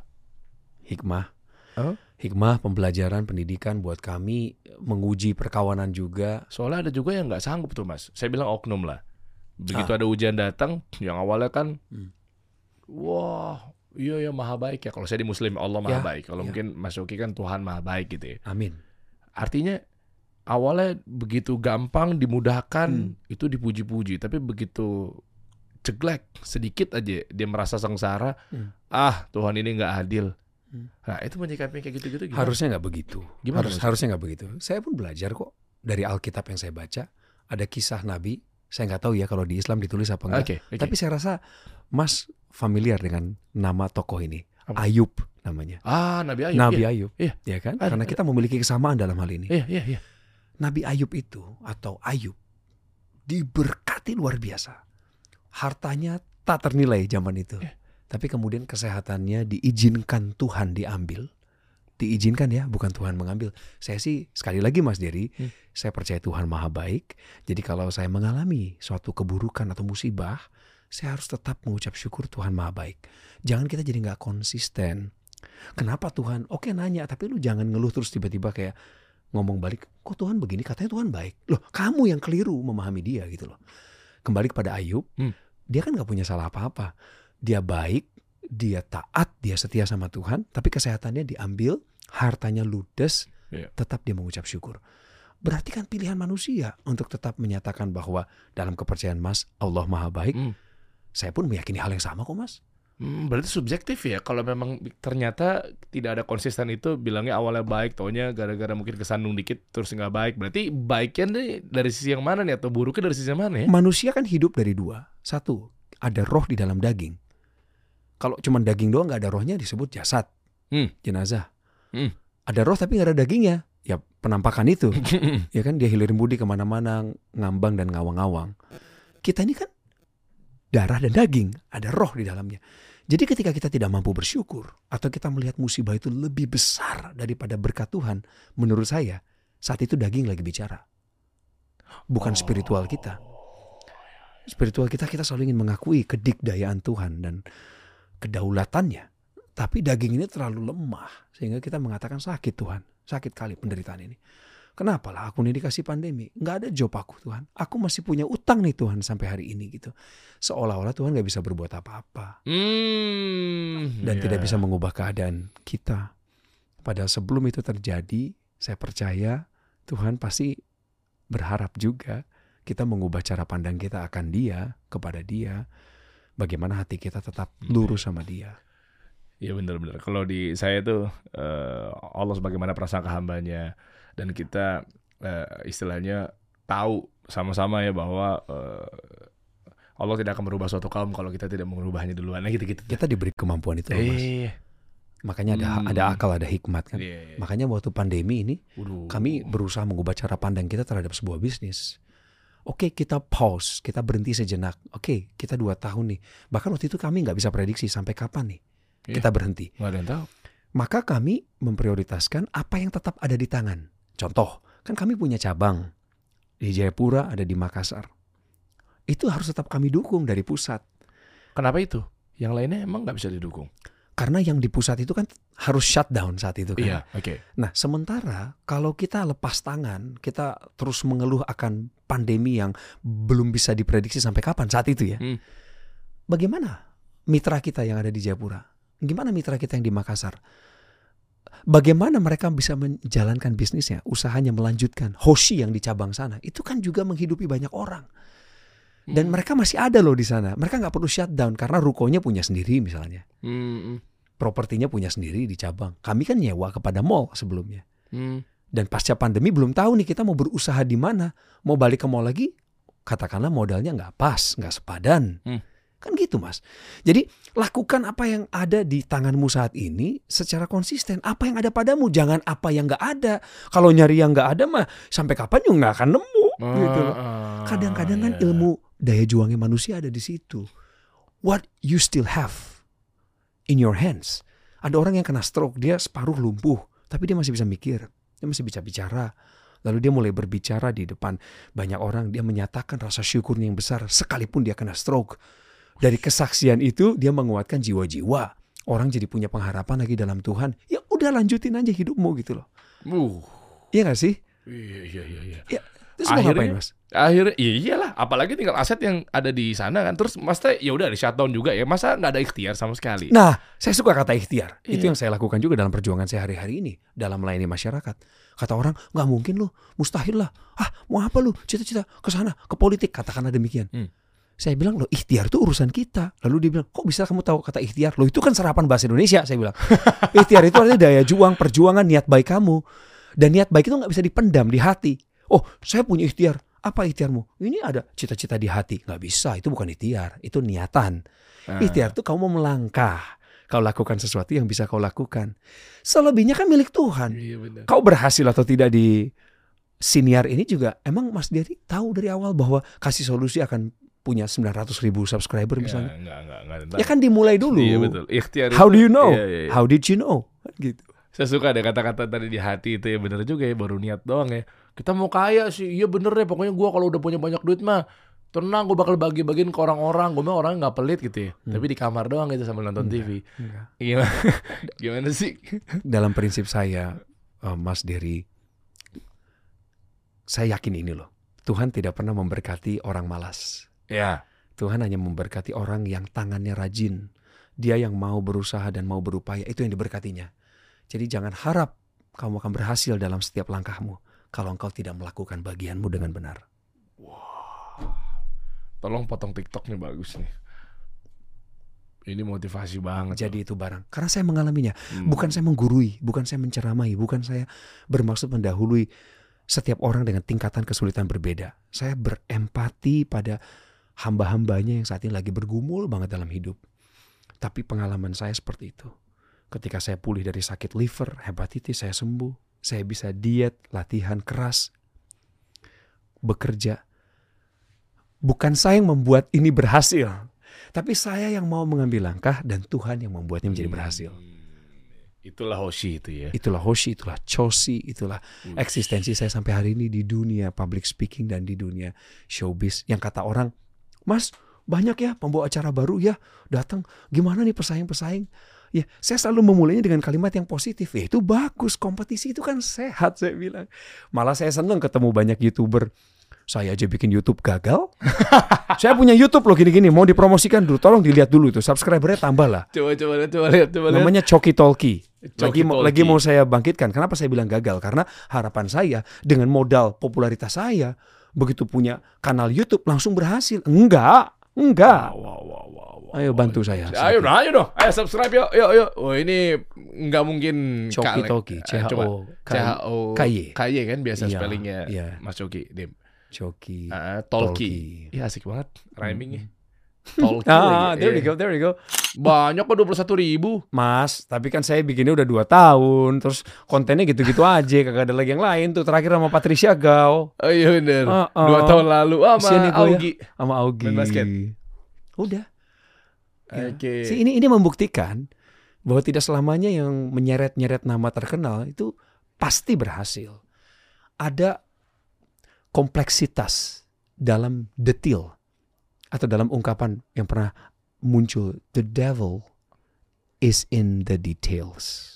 [SPEAKER 1] Hikmah.
[SPEAKER 3] Oh.
[SPEAKER 1] Hikmah pembelajaran pendidikan buat kami menguji perkawanan juga.
[SPEAKER 3] Soalnya ada juga yang nggak sanggup tuh mas. Saya bilang oknum lah. Begitu
[SPEAKER 1] Ah.
[SPEAKER 3] ada ujian datang, yang awalnya kan,
[SPEAKER 1] Hmm.
[SPEAKER 3] wah, iya ya maha baik ya. Kalau saya di Muslim Allah maha
[SPEAKER 1] Ya,
[SPEAKER 3] baik. Kalau
[SPEAKER 1] ya.
[SPEAKER 3] mungkin Mas Yoki kan Tuhan maha baik gitu ya.
[SPEAKER 1] Amin.
[SPEAKER 3] Artinya awalnya begitu gampang dimudahkan
[SPEAKER 1] Hmm.
[SPEAKER 3] itu dipuji-puji, tapi begitu ceglek sedikit aja dia merasa sengsara.
[SPEAKER 1] Hmm.
[SPEAKER 3] Ah Tuhan ini nggak adil.
[SPEAKER 1] Hmm.
[SPEAKER 3] Nah itu menyikapi kayak gitu-gitu gimana?
[SPEAKER 1] Harusnya nggak begitu.
[SPEAKER 3] Gimana,
[SPEAKER 1] Harus, harusnya nggak begitu. Saya pun belajar kok dari Alkitab yang saya baca. Ada kisah Nabi. Saya nggak tahu ya kalau di Islam ditulis apa enggak.
[SPEAKER 3] Oke, oke.
[SPEAKER 1] Tapi saya rasa Mas familiar dengan nama tokoh ini.
[SPEAKER 3] Apa?
[SPEAKER 1] Ayub namanya.
[SPEAKER 3] ah Nabi Ayub.
[SPEAKER 1] Nabi
[SPEAKER 3] iya.
[SPEAKER 1] Ayub.
[SPEAKER 3] Iya.
[SPEAKER 1] Ya kan?
[SPEAKER 3] Ada,
[SPEAKER 1] Karena kita memiliki kesamaan dalam hal ini.
[SPEAKER 3] Iya iya iya.
[SPEAKER 1] Nabi Ayub itu atau Ayub diberkati luar biasa. Hartanya tak ternilai zaman itu.
[SPEAKER 3] Eh.
[SPEAKER 1] Tapi kemudian kesehatannya diizinkan Tuhan diambil. Diizinkan ya, bukan Tuhan mengambil. Saya sih sekali lagi Mas Dery,
[SPEAKER 3] Hmm.
[SPEAKER 1] saya percaya Tuhan Maha Baik. Jadi kalau saya mengalami suatu keburukan atau musibah, saya harus tetap mengucap syukur Tuhan Maha Baik. Jangan kita jadi nggak konsisten. Kenapa Tuhan? Oke nanya, tapi lu jangan ngeluh terus tiba-tiba kayak ngomong balik, kok Tuhan begini? Katanya Tuhan baik. Loh, kamu yang keliru memahami dia gitu loh. Kembali kepada Ayub,
[SPEAKER 3] Hmm.
[SPEAKER 1] dia kan nggak punya salah apa-apa. Dia baik, dia taat, dia setia sama Tuhan, tapi kesehatannya diambil, hartanya ludes,
[SPEAKER 3] Iya.
[SPEAKER 1] tetap dia mengucap syukur. Berarti kan pilihan manusia untuk tetap menyatakan bahwa dalam kepercayaan Mas, Allah Maha Baik.
[SPEAKER 3] Hmm.
[SPEAKER 1] Saya pun meyakini hal yang sama kok Mas.
[SPEAKER 3] Hmm, berarti subjektif ya kalau memang ternyata tidak ada konsisten itu bilangnya awalnya baik, taunya gara-gara mungkin kesandung dikit terus nggak baik. Berarti baiknya nih dari sisi yang mana nih atau buruknya dari sisi yang mana ya?
[SPEAKER 1] Manusia kan hidup dari dua. Satu, ada roh di dalam daging. Kalau cuma daging doang nggak ada rohnya disebut jasad,
[SPEAKER 3] Hmm.
[SPEAKER 1] jenazah.
[SPEAKER 3] Hmm.
[SPEAKER 1] Ada roh tapi nggak ada dagingnya, ya penampakan itu. ya kan dia hilir budi ke mana-mana, ngambang dan ngawang-ngawang. Kita ini kan darah dan daging, ada roh di dalamnya. Jadi ketika kita tidak mampu bersyukur atau kita melihat musibah itu lebih besar daripada berkat Tuhan, menurut saya saat itu daging lagi bicara. Bukan spiritual kita. Spiritual kita kita selalu ingin mengakui kedikdayaan Tuhan dan kedaulatannya. Tapi daging ini terlalu lemah sehingga kita mengatakan sakit Tuhan, sakit kali penderitaan ini. Kenapa lah aku ini dikasih pandemi? Nggak ada job aku Tuhan. Aku masih punya utang nih Tuhan sampai hari ini gitu. Seolah-olah Tuhan nggak bisa berbuat apa-apa
[SPEAKER 3] Hmm,
[SPEAKER 1] dan
[SPEAKER 3] iya.
[SPEAKER 1] tidak bisa mengubah keadaan kita. Padahal sebelum itu terjadi, saya percaya Tuhan pasti berharap juga kita mengubah cara pandang kita akan Dia, kepada Dia. Bagaimana hati kita tetap lurus sama Dia.
[SPEAKER 3] Iya benar-benar. Kalau di saya tuh eh, Allah sebagaimana prasangka hambanya dan kita eh, istilahnya tahu sama-sama ya bahwa eh, Allah tidak akan merubah suatu kaum kalau kita tidak merubahnya duluan. Nah gitu-gitu.
[SPEAKER 1] Kita diberi kemampuan itu, loh, Mas.
[SPEAKER 3] Eh,
[SPEAKER 1] Makanya ada
[SPEAKER 3] Hmm.
[SPEAKER 1] ada akal, ada hikmat kan.
[SPEAKER 3] iya, iya.
[SPEAKER 1] Makanya waktu pandemi ini
[SPEAKER 3] Waduh.
[SPEAKER 1] kami berusaha mengubah cara pandang kita terhadap sebuah bisnis. Oke kita pause, kita berhenti sejenak. Oke kita dua tahun nih. Bahkan waktu itu kami nggak bisa prediksi sampai kapan nih
[SPEAKER 3] Iya.
[SPEAKER 1] kita berhenti.
[SPEAKER 3] nggak ada yang tahu.
[SPEAKER 1] Maka kami memprioritaskan apa yang tetap ada di tangan. Contoh, kan kami punya cabang di Jayapura, ada di Makassar. Itu harus tetap kami dukung dari pusat.
[SPEAKER 3] Kenapa itu? Yang lainnya emang nggak bisa didukung.
[SPEAKER 1] Karena yang di pusat itu kan harus shutdown saat itu kan.
[SPEAKER 3] Iya, oke.
[SPEAKER 1] Nah, sementara kalau kita lepas tangan, kita terus mengeluh akan pandemi yang belum bisa diprediksi sampai kapan saat itu ya.
[SPEAKER 3] Hmm.
[SPEAKER 1] Bagaimana mitra kita yang ada di Jayapura? Gimana mitra kita yang di Makassar? bagaimana mereka bisa menjalankan bisnisnya, usahanya melanjutkan. Hoshi yang di cabang sana itu kan juga menghidupi banyak orang. Dan
[SPEAKER 3] Hmm.
[SPEAKER 1] mereka masih ada loh di sana. Mereka nggak perlu shutdown karena rukonya punya sendiri misalnya.
[SPEAKER 3] Hmm,
[SPEAKER 1] Propertinya punya sendiri di cabang. Kami kan nyewa kepada mall sebelumnya.
[SPEAKER 3] hmm.
[SPEAKER 1] Dan pasca pandemi belum tahu nih kita mau berusaha di mana. Mau balik ke mall lagi, katakanlah modalnya nggak pas, nggak sepadan.
[SPEAKER 3] Hmm.
[SPEAKER 1] Kan gitu mas. Jadi lakukan apa yang ada di tanganmu saat ini secara konsisten. Apa yang ada padamu, jangan apa yang nggak ada. Kalau nyari yang nggak ada mah sampai kapan juga nggak akan nemu. gitu loh.
[SPEAKER 3] Ah,
[SPEAKER 1] Kadang-kadang kan
[SPEAKER 3] ya.
[SPEAKER 1] ilmu daya juangnya manusia ada di situ. What you still have in your hands. Ada orang yang kena stroke, dia separuh lumpuh, tapi dia masih bisa mikir, dia masih bisa bicara. Lalu dia mulai berbicara di depan banyak orang, dia menyatakan rasa syukurnya yang besar sekalipun dia kena stroke. Dari kesaksian itu dia menguatkan jiwa-jiwa. Orang jadi punya pengharapan lagi dalam Tuhan. Ya udah lanjutin aja hidupmu gitu loh.
[SPEAKER 3] Uh,
[SPEAKER 1] Iya gak sih?
[SPEAKER 3] iya iya iya. iya.
[SPEAKER 1] Ya, terus mau
[SPEAKER 3] Akhirnya-
[SPEAKER 1] ngapain mas?
[SPEAKER 3] Akhirnya iya iyalah, apalagi tinggal aset yang ada di sana kan. Terus maksudnya ya udah di shutdown juga ya. Masa nggak ada ikhtiar sama sekali?
[SPEAKER 1] Nah, saya suka kata ikhtiar. Itu
[SPEAKER 3] Iya.
[SPEAKER 1] yang saya lakukan juga dalam perjuangan saya hari-hari ini dalam melayani masyarakat. Kata orang, nggak mungkin loh, mustahil lah. Ah, mau apa lu? Cita-cita ke sana, ke politik, katakanlah demikian.
[SPEAKER 3] Hmm.
[SPEAKER 1] Saya bilang loh, ikhtiar itu urusan kita. Lalu dia bilang, kok bisa kamu tahu kata ikhtiar? Loh itu kan serapan bahasa Indonesia. Saya bilang, ikhtiar itu artinya daya juang, perjuangan, niat baik kamu. Dan niat baik itu nggak bisa dipendam di hati. Oh, saya punya ikhtiar. Apa ikhtiarmu? Ini ada cita-cita di hati. Nggak bisa, itu bukan ikhtiar. Itu niatan.
[SPEAKER 3] Nah,
[SPEAKER 1] Ikhtiar itu kamu mau melangkah. Kau lakukan sesuatu yang bisa kau lakukan. Selebihnya kan milik Tuhan.
[SPEAKER 3] Iya benar.
[SPEAKER 1] Kau berhasil atau tidak di siniar ini juga emang Mas Dery tahu dari awal bahwa kasih solusi akan punya 900 ribu subscriber misalnya.
[SPEAKER 3] Ya, enggak, enggak, enggak,
[SPEAKER 1] Ya kan dimulai dulu.
[SPEAKER 3] Iya betul. Ikhtiar
[SPEAKER 1] How do you know?
[SPEAKER 3] Iya, iya, iya.
[SPEAKER 1] How did you know? Kan Gitu.
[SPEAKER 3] Saya suka ada kata-kata tadi di hati itu ya bener juga ya baru niat doang ya. Kita mau kaya sih, iya bener ya. Pokoknya gua kalau udah punya banyak duit mah tenang gue bakal bagi-bagiin ke orang-orang. Gue mah orangnya nggak pelit gitu ya.
[SPEAKER 1] Hmm.
[SPEAKER 3] Tapi di kamar doang gitu sambil nonton TV.
[SPEAKER 1] Enggak.
[SPEAKER 3] Gimana? Gimana sih?
[SPEAKER 1] Dalam prinsip saya, eh, Mas Dery, saya yakin ini loh. Tuhan tidak pernah memberkati orang malas.
[SPEAKER 3] Ya.
[SPEAKER 1] Tuhan hanya memberkati orang yang tangannya rajin. Dia yang mau berusaha dan mau berupaya, itu yang diberkatinya. Jadi jangan harap kamu akan berhasil dalam setiap langkahmu kalau engkau tidak melakukan bagianmu dengan benar.
[SPEAKER 3] Tolong potong TikTok nih bagus nih. Ini motivasi banget.
[SPEAKER 1] Jadi itu barang. Karena saya mengalaminya.
[SPEAKER 3] Hmm.
[SPEAKER 1] Bukan saya menggurui, bukan saya menceramai, bukan saya bermaksud mendahului setiap orang dengan tingkatan kesulitan berbeda. Saya berempati pada hamba-hambanya yang saat ini lagi bergumul banget dalam hidup. Tapi pengalaman saya seperti itu. Ketika saya pulih dari sakit liver, hepatitis, saya sembuh. Saya bisa diet, latihan keras, bekerja. Bukan saya yang membuat ini berhasil. Tapi saya yang mau mengambil langkah dan Tuhan yang membuatnya menjadi berhasil.
[SPEAKER 3] Hmm. Itulah Hoshi itu ya.
[SPEAKER 1] Itulah Hoshi, itulah Chosi, itulah
[SPEAKER 3] Hmm.
[SPEAKER 1] eksistensi saya sampai hari ini di dunia public speaking dan di dunia showbiz. Yang kata orang, Mas banyak ya pembawa acara baru ya datang. Gimana nih pesaing-pesaing? Ya saya selalu memulainya dengan kalimat yang positif. Ya itu bagus, kompetisi itu kan sehat saya bilang. Malah saya senang ketemu banyak youtuber. Saya aja bikin YouTube gagal. saya punya YouTube loh gini-gini. Mau dipromosikan dulu. Tolong dilihat dulu itu. Subscribernya tambah lah.
[SPEAKER 3] Coba coba lihat, coba lihat, coba lihat.
[SPEAKER 1] Namanya Choki Talkie. Lagi
[SPEAKER 3] Talkie.
[SPEAKER 1] lagi mau saya bangkitkan. Kenapa saya bilang gagal? Karena harapan saya dengan modal popularitas saya begitu punya kanal YouTube langsung berhasil. Enggak, enggak.
[SPEAKER 3] Wow, wow, wow, wow.
[SPEAKER 1] Ayo bantu saya.
[SPEAKER 3] Ayo, nah, ayo dong. Ayo subscribe yuk, yuk, yuk. Oh ini nggak mungkin
[SPEAKER 1] Choki
[SPEAKER 3] kaleng.
[SPEAKER 1] Talkie,
[SPEAKER 3] Eh,
[SPEAKER 1] C H
[SPEAKER 3] coba.
[SPEAKER 1] O
[SPEAKER 3] C H O
[SPEAKER 1] KY.
[SPEAKER 3] KY kan biasa
[SPEAKER 1] Iya,
[SPEAKER 3] spellingnya
[SPEAKER 1] iya.
[SPEAKER 3] Mas Choki. Dim.
[SPEAKER 1] Choki.
[SPEAKER 3] Ah, Tolki.
[SPEAKER 1] Talkie.
[SPEAKER 3] Iya asik banget rhymingnya.
[SPEAKER 1] Hmm.
[SPEAKER 3] Tolki.
[SPEAKER 1] Ah, there we
[SPEAKER 3] Iya.
[SPEAKER 1] go, there we go.
[SPEAKER 3] Banyak kok 21 ribu.
[SPEAKER 1] Mas, tapi kan saya bikinnya udah dua tahun, terus kontennya gitu-gitu aja, kagak ada lagi yang lain tuh. Terakhir sama Patricia Gao,
[SPEAKER 3] Oh iya bener.
[SPEAKER 1] Ah, ah.
[SPEAKER 3] Dua tahun lalu. Ah, sama
[SPEAKER 1] ya.
[SPEAKER 3] Augie.
[SPEAKER 1] sama Augie.
[SPEAKER 3] Main basket.
[SPEAKER 1] Udah. Ya.
[SPEAKER 3] Oke.
[SPEAKER 1] Si ini ini membuktikan bahwa tidak selamanya yang menyeret-nyeret nama terkenal itu pasti berhasil. Ada kompleksitas dalam detail atau dalam ungkapan yang pernah muncul the devil is in the details.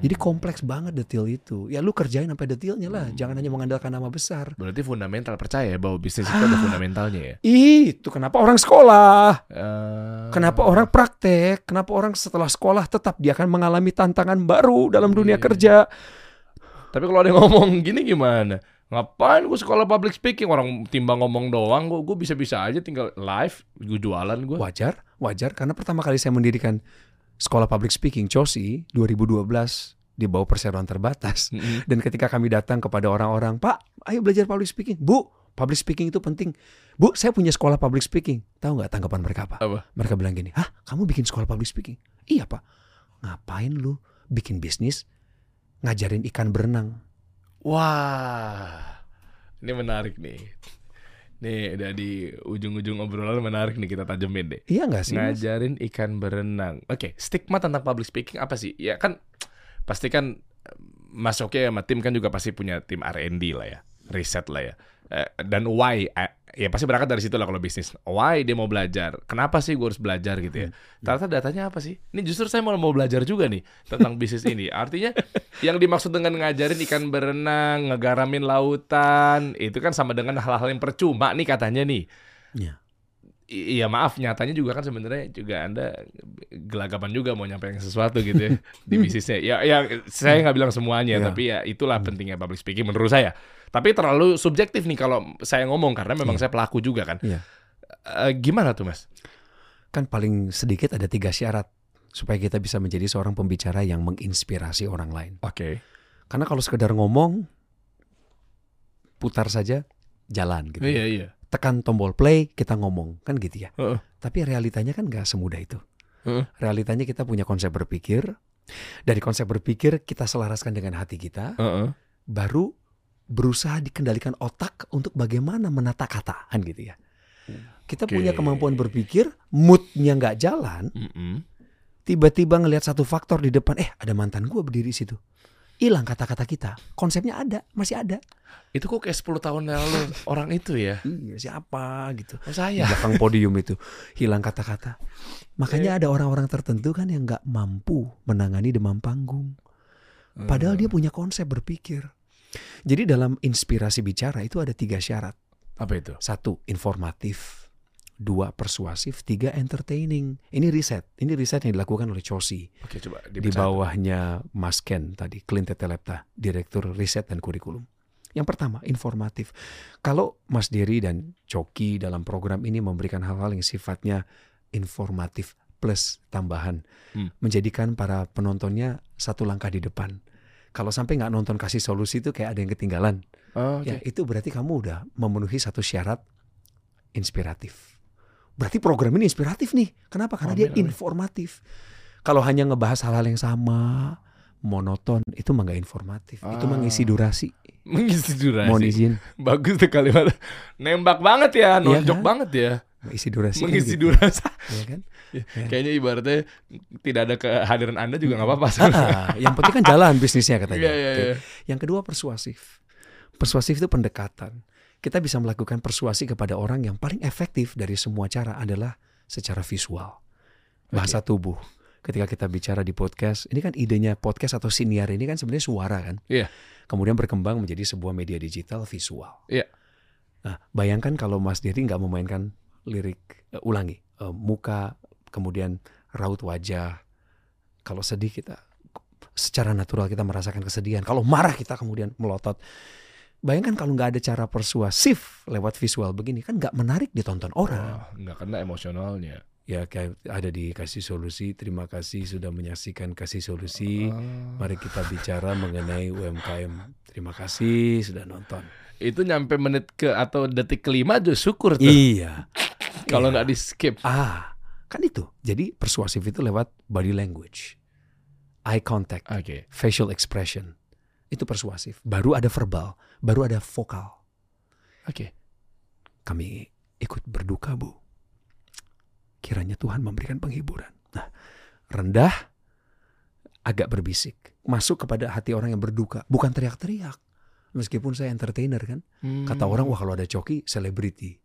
[SPEAKER 1] Jadi kompleks banget detail itu. Ya lu kerjain sampai detailnya lah. Jangan hanya mengandalkan nama besar.
[SPEAKER 3] Berarti fundamental percaya ya bahwa bisnis itu ada fundamentalnya ya.
[SPEAKER 1] Itu kenapa orang sekolah?
[SPEAKER 3] Eh,
[SPEAKER 1] Kenapa orang praktek? Kenapa orang setelah sekolah tetap dia akan mengalami tantangan baru dalam dunia
[SPEAKER 3] Iya.
[SPEAKER 1] kerja?
[SPEAKER 3] Tapi kalau ada yang ngomong gini gimana? Ngapain gue sekolah public speaking orang timbang ngomong doang gue gue bisa-bisa aja tinggal live gue jualan gue.
[SPEAKER 1] Wajar, wajar karena pertama kali saya mendirikan sekolah public speaking COSI 2012 di bawah perseroan terbatas.
[SPEAKER 3] Mm-mm.
[SPEAKER 1] Dan ketika kami datang kepada orang-orang, Pak, ayo belajar public speaking. Bu, public speaking itu penting. Bu, saya punya sekolah public speaking. Tahu nggak tanggapan mereka apa?
[SPEAKER 3] Apa?
[SPEAKER 1] Mereka bilang gini, hah kamu bikin sekolah public speaking? Iya pak. Ngapain lu bikin bisnis ngajarin ikan berenang?
[SPEAKER 3] Wah, ini menarik nih. Nih udah di ujung-ujung obrolan menarik nih kita tajemin deh.
[SPEAKER 1] Iya nggak sih? Mas?
[SPEAKER 3] Ngajarin ikan berenang. Oke, stigma tentang public speaking apa sih? Ya kan pasti kan eh, Mas Oke sama tim kan juga pasti punya tim R&D lah ya, riset lah ya. Eh, Dan why? Ya pasti berangkat dari situ lah kalau bisnis. Why dia mau belajar? Kenapa sih gue harus belajar gitu ya? Ternyata datanya apa sih? Ini justru saya mau mau belajar juga nih tentang bisnis ini. Artinya yang dimaksud dengan ngajarin ikan berenang, ngegaramin lautan, itu kan sama dengan hal-hal yang percuma nih katanya nih.
[SPEAKER 1] Iya.
[SPEAKER 3] Iya maaf nyatanya juga kan sebenarnya juga anda gelagapan juga mau nyampein sesuatu gitu ya di bisnisnya. Ya, ya saya nggak bilang semuanya
[SPEAKER 1] Iya.
[SPEAKER 3] tapi ya itulah pentingnya public speaking menurut saya. Tapi terlalu subjektif nih kalau saya ngomong karena memang saya pelaku juga kan.
[SPEAKER 1] Iya.
[SPEAKER 3] Eh, gimana tuh mas?
[SPEAKER 1] Kan paling sedikit ada tiga syarat supaya kita bisa menjadi seorang pembicara yang menginspirasi orang lain.
[SPEAKER 3] Oke.
[SPEAKER 1] Karena kalau sekedar ngomong, putar saja, jalan gitu.
[SPEAKER 3] Iya iya.
[SPEAKER 1] Tekan tombol play, kita ngomong kan gitu ya.
[SPEAKER 3] Heeh.
[SPEAKER 1] Tapi realitanya kan nggak semudah itu.
[SPEAKER 3] Heeh.
[SPEAKER 1] Realitanya kita punya konsep berpikir. Dari konsep berpikir kita selaraskan dengan hati kita.
[SPEAKER 3] Heeh.
[SPEAKER 1] baru berusaha dikendalikan otak untuk bagaimana menata kata kan gitu ya. Kita
[SPEAKER 3] Oke.
[SPEAKER 1] punya kemampuan berpikir, moodnya nggak jalan, tiba-tiba ngelihat satu faktor di depan, eh ada mantan gua berdiri situ. Hilang kata-kata kita, konsepnya ada, masih ada.
[SPEAKER 3] Itu kok kayak 10 tahun lalu orang itu ya?
[SPEAKER 1] Iya siapa gitu.
[SPEAKER 3] Oh,
[SPEAKER 1] Di
[SPEAKER 3] saya.
[SPEAKER 1] belakang podium itu hilang kata-kata. Makanya ada orang-orang tertentu kan yang nggak mampu menangani demam panggung. Padahal dia punya konsep berpikir. Jadi dalam inspirasi bicara itu ada tiga syarat.
[SPEAKER 3] apa itu?
[SPEAKER 1] Satu, informatif. Dua, persuasif. Tiga, entertaining. Ini riset. Ini riset yang dilakukan oleh COSI.
[SPEAKER 3] Oke coba
[SPEAKER 1] Di bawahnya Mas Ken tadi, Clint Tetelepta, Direktur Riset dan Kurikulum. Yang pertama, informatif. Kalau Mas Dery dan Coki dalam program ini memberikan hal-hal yang sifatnya informatif plus tambahan,
[SPEAKER 3] Hmm.
[SPEAKER 1] menjadikan para penontonnya satu langkah di depan. Kalau sampai nggak nonton kasih solusi itu kayak ada yang ketinggalan.
[SPEAKER 3] Oh, oke.
[SPEAKER 1] Ya, itu berarti kamu udah memenuhi satu syarat inspiratif. Berarti program ini inspiratif nih. Kenapa? Karena dia
[SPEAKER 3] Amin, amin.
[SPEAKER 1] informatif. Kalau hanya ngebahas hal-hal yang sama, monoton, itu mah nggak informatif. Itu mah
[SPEAKER 3] Ah.
[SPEAKER 1] ngisi durasi.
[SPEAKER 3] Mengisi durasi.
[SPEAKER 1] Mohon izin,
[SPEAKER 3] Bagus tuh kalimat. Nembak banget ya, nonjok
[SPEAKER 1] kan?
[SPEAKER 3] banget ya.
[SPEAKER 1] ngisi durasi. kan
[SPEAKER 3] Mengisi
[SPEAKER 1] gitu,
[SPEAKER 3] durasi.
[SPEAKER 1] ya kan? Ya.
[SPEAKER 3] Kayaknya ibaratnya tidak ada kehadiran Anda juga nggak apa-apa
[SPEAKER 1] Ah, ah, yang penting kan jalan bisnisnya katanya.
[SPEAKER 3] Iya, iya,
[SPEAKER 1] Oke.
[SPEAKER 3] iya.
[SPEAKER 1] Yang kedua persuasif. Persuasif itu pendekatan. Kita bisa melakukan persuasi kepada orang yang paling efektif dari semua cara adalah secara visual. Bahasa tubuh. Ketika kita bicara di podcast, ini kan idenya podcast atau siniar ini kan sebenarnya suara kan.
[SPEAKER 3] Iya.
[SPEAKER 1] Kemudian berkembang menjadi sebuah media digital visual.
[SPEAKER 3] Iya.
[SPEAKER 1] Nah, bayangkan kalau Mas Diri nggak memainkan lirik, eh, ulangi, eh, muka, kemudian raut wajah. Kalau sedih kita secara natural kita merasakan kesedihan. Kalau marah kita kemudian melotot. Bayangkan kalau nggak ada cara persuasif lewat visual begini kan nggak menarik ditonton orang.
[SPEAKER 3] Nggak kena emosionalnya.
[SPEAKER 1] Ya kayak ada di kasih solusi. Terima kasih sudah menyaksikan kasih solusi.
[SPEAKER 3] Ah.
[SPEAKER 1] Mari kita bicara mengenai UMKM. Terima kasih sudah nonton.
[SPEAKER 3] Itu nyampe menit ke atau detik kelima aja syukur tuh.
[SPEAKER 1] Iya.
[SPEAKER 3] Kalau
[SPEAKER 1] Iya.
[SPEAKER 3] nggak di skip.
[SPEAKER 1] Ah, kan itu. Jadi persuasif itu lewat body language, eye contact,
[SPEAKER 3] Oke.
[SPEAKER 1] facial expression. Itu persuasif. Baru ada verbal, baru ada vokal.
[SPEAKER 3] Oke.
[SPEAKER 1] Kami ikut berduka, Bu. Kiranya Tuhan memberikan penghiburan. Nah, rendah, agak berbisik. Masuk kepada hati orang yang berduka. Bukan teriak-teriak. Meskipun saya entertainer kan. Kata orang, wah kalau ada coki, selebriti.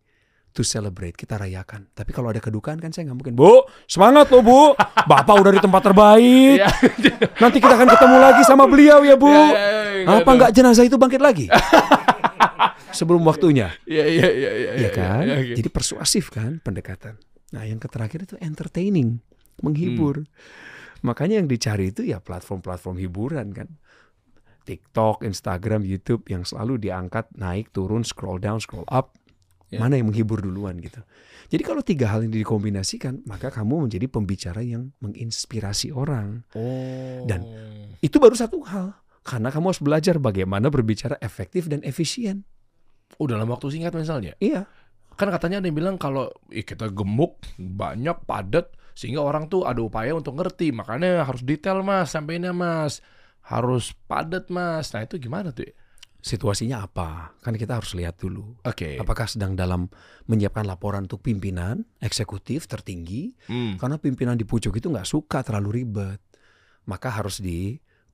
[SPEAKER 1] to celebrate, kita rayakan. Tapi kalau ada kedukaan kan saya nggak mungkin, Bu, semangat loh Bu, Bapak udah di tempat terbaik.
[SPEAKER 3] Iya.
[SPEAKER 1] Nanti kita akan ketemu lagi sama beliau ya Bu. Apa
[SPEAKER 3] nggak
[SPEAKER 1] jenazah itu bangkit lagi? Sebelum waktunya,
[SPEAKER 3] Iya iya iya iya.
[SPEAKER 1] ya kan?
[SPEAKER 3] iya, iya.
[SPEAKER 1] Jadi persuasif kan pendekatan. Nah yang terakhir itu entertaining, menghibur.
[SPEAKER 3] Hmm.
[SPEAKER 1] Makanya yang dicari itu ya platform-platform hiburan kan. TikTok, Instagram, YouTube yang selalu diangkat naik, turun, scroll down, scroll up.
[SPEAKER 3] Ya.
[SPEAKER 1] Mana yang menghibur duluan gitu. Jadi kalau tiga hal ini dikombinasikan, maka kamu menjadi pembicara yang menginspirasi orang.
[SPEAKER 3] Oh.
[SPEAKER 1] Dan- Itu baru satu hal. Karena kamu harus belajar bagaimana berbicara efektif dan efisien.
[SPEAKER 3] oh dalam waktu singkat misalnya.
[SPEAKER 1] Iya.
[SPEAKER 3] Kan katanya ada yang bilang kalau ih, kita gemuk, banyak, padat, sehingga orang tuh ada upaya untuk ngerti. Makanya harus detail mas, sampainya mas. Harus padat mas. Nah itu gimana tuh? ya?
[SPEAKER 1] Situasinya apa? Kan kita harus lihat dulu.
[SPEAKER 3] Oke.
[SPEAKER 1] Apakah sedang dalam menyiapkan laporan untuk pimpinan eksekutif tertinggi?
[SPEAKER 3] Hmm.
[SPEAKER 1] Karena pimpinan di pucuk itu nggak suka terlalu ribet. Maka harus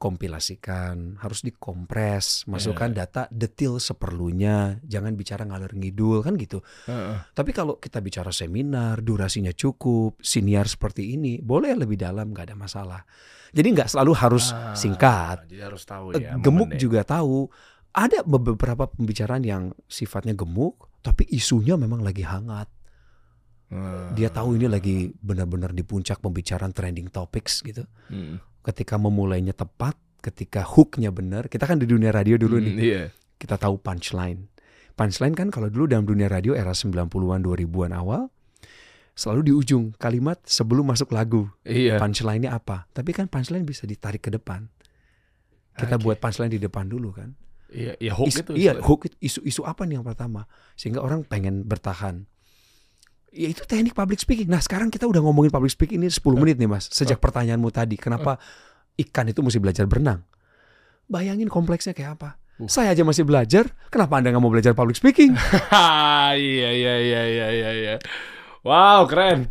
[SPEAKER 1] dikompilasikan, harus dikompres, masukkan data detail seperlunya, jangan bicara ngalur ngidul kan gitu.
[SPEAKER 3] Heeh.
[SPEAKER 1] Tapi kalau kita bicara seminar, durasinya cukup, siniar seperti ini, boleh lebih dalam nggak ada masalah. Jadi nggak selalu harus
[SPEAKER 3] Ah,
[SPEAKER 1] singkat.
[SPEAKER 3] Jadi harus tahu
[SPEAKER 1] Eh,
[SPEAKER 3] ya.
[SPEAKER 1] gemuk
[SPEAKER 3] momennya.
[SPEAKER 1] juga tahu. Ada beberapa pembicaraan yang sifatnya gemuk, tapi isunya memang lagi hangat. Dia tahu ini lagi benar-benar di puncak pembicaraan trending topics gitu.
[SPEAKER 3] Hmm.
[SPEAKER 1] Ketika memulainya tepat, ketika hooknya benar. Kita kan di dunia radio dulu
[SPEAKER 3] Hmm,
[SPEAKER 1] nih,
[SPEAKER 3] Iya.
[SPEAKER 1] kita tahu punchline. Punchline kan kalau dulu dalam dunia radio era 90-an 2000-an awal selalu di ujung kalimat sebelum masuk lagu.
[SPEAKER 3] Iya.
[SPEAKER 1] Punchline-nya apa? Tapi kan punchline bisa ditarik ke depan. Kita
[SPEAKER 3] Oke.
[SPEAKER 1] buat punchline di depan dulu kan.
[SPEAKER 3] Iya, iya hook
[SPEAKER 1] Is-
[SPEAKER 3] itu.
[SPEAKER 1] Iya, hook itu isu-isu apa nih yang pertama sehingga orang pengen bertahan. Ya itu teknik public speaking. Nah, sekarang kita udah ngomongin public speaking ini 10 menit nih, Mas. Sejak pertanyaanmu tadi, kenapa ikan itu mesti belajar berenang? Bayangin kompleksnya kayak apa.
[SPEAKER 3] Uh.
[SPEAKER 1] Saya aja masih belajar, kenapa Anda nggak mau belajar public speaking?
[SPEAKER 3] Iya iya iya iya iya iya. Wow, keren.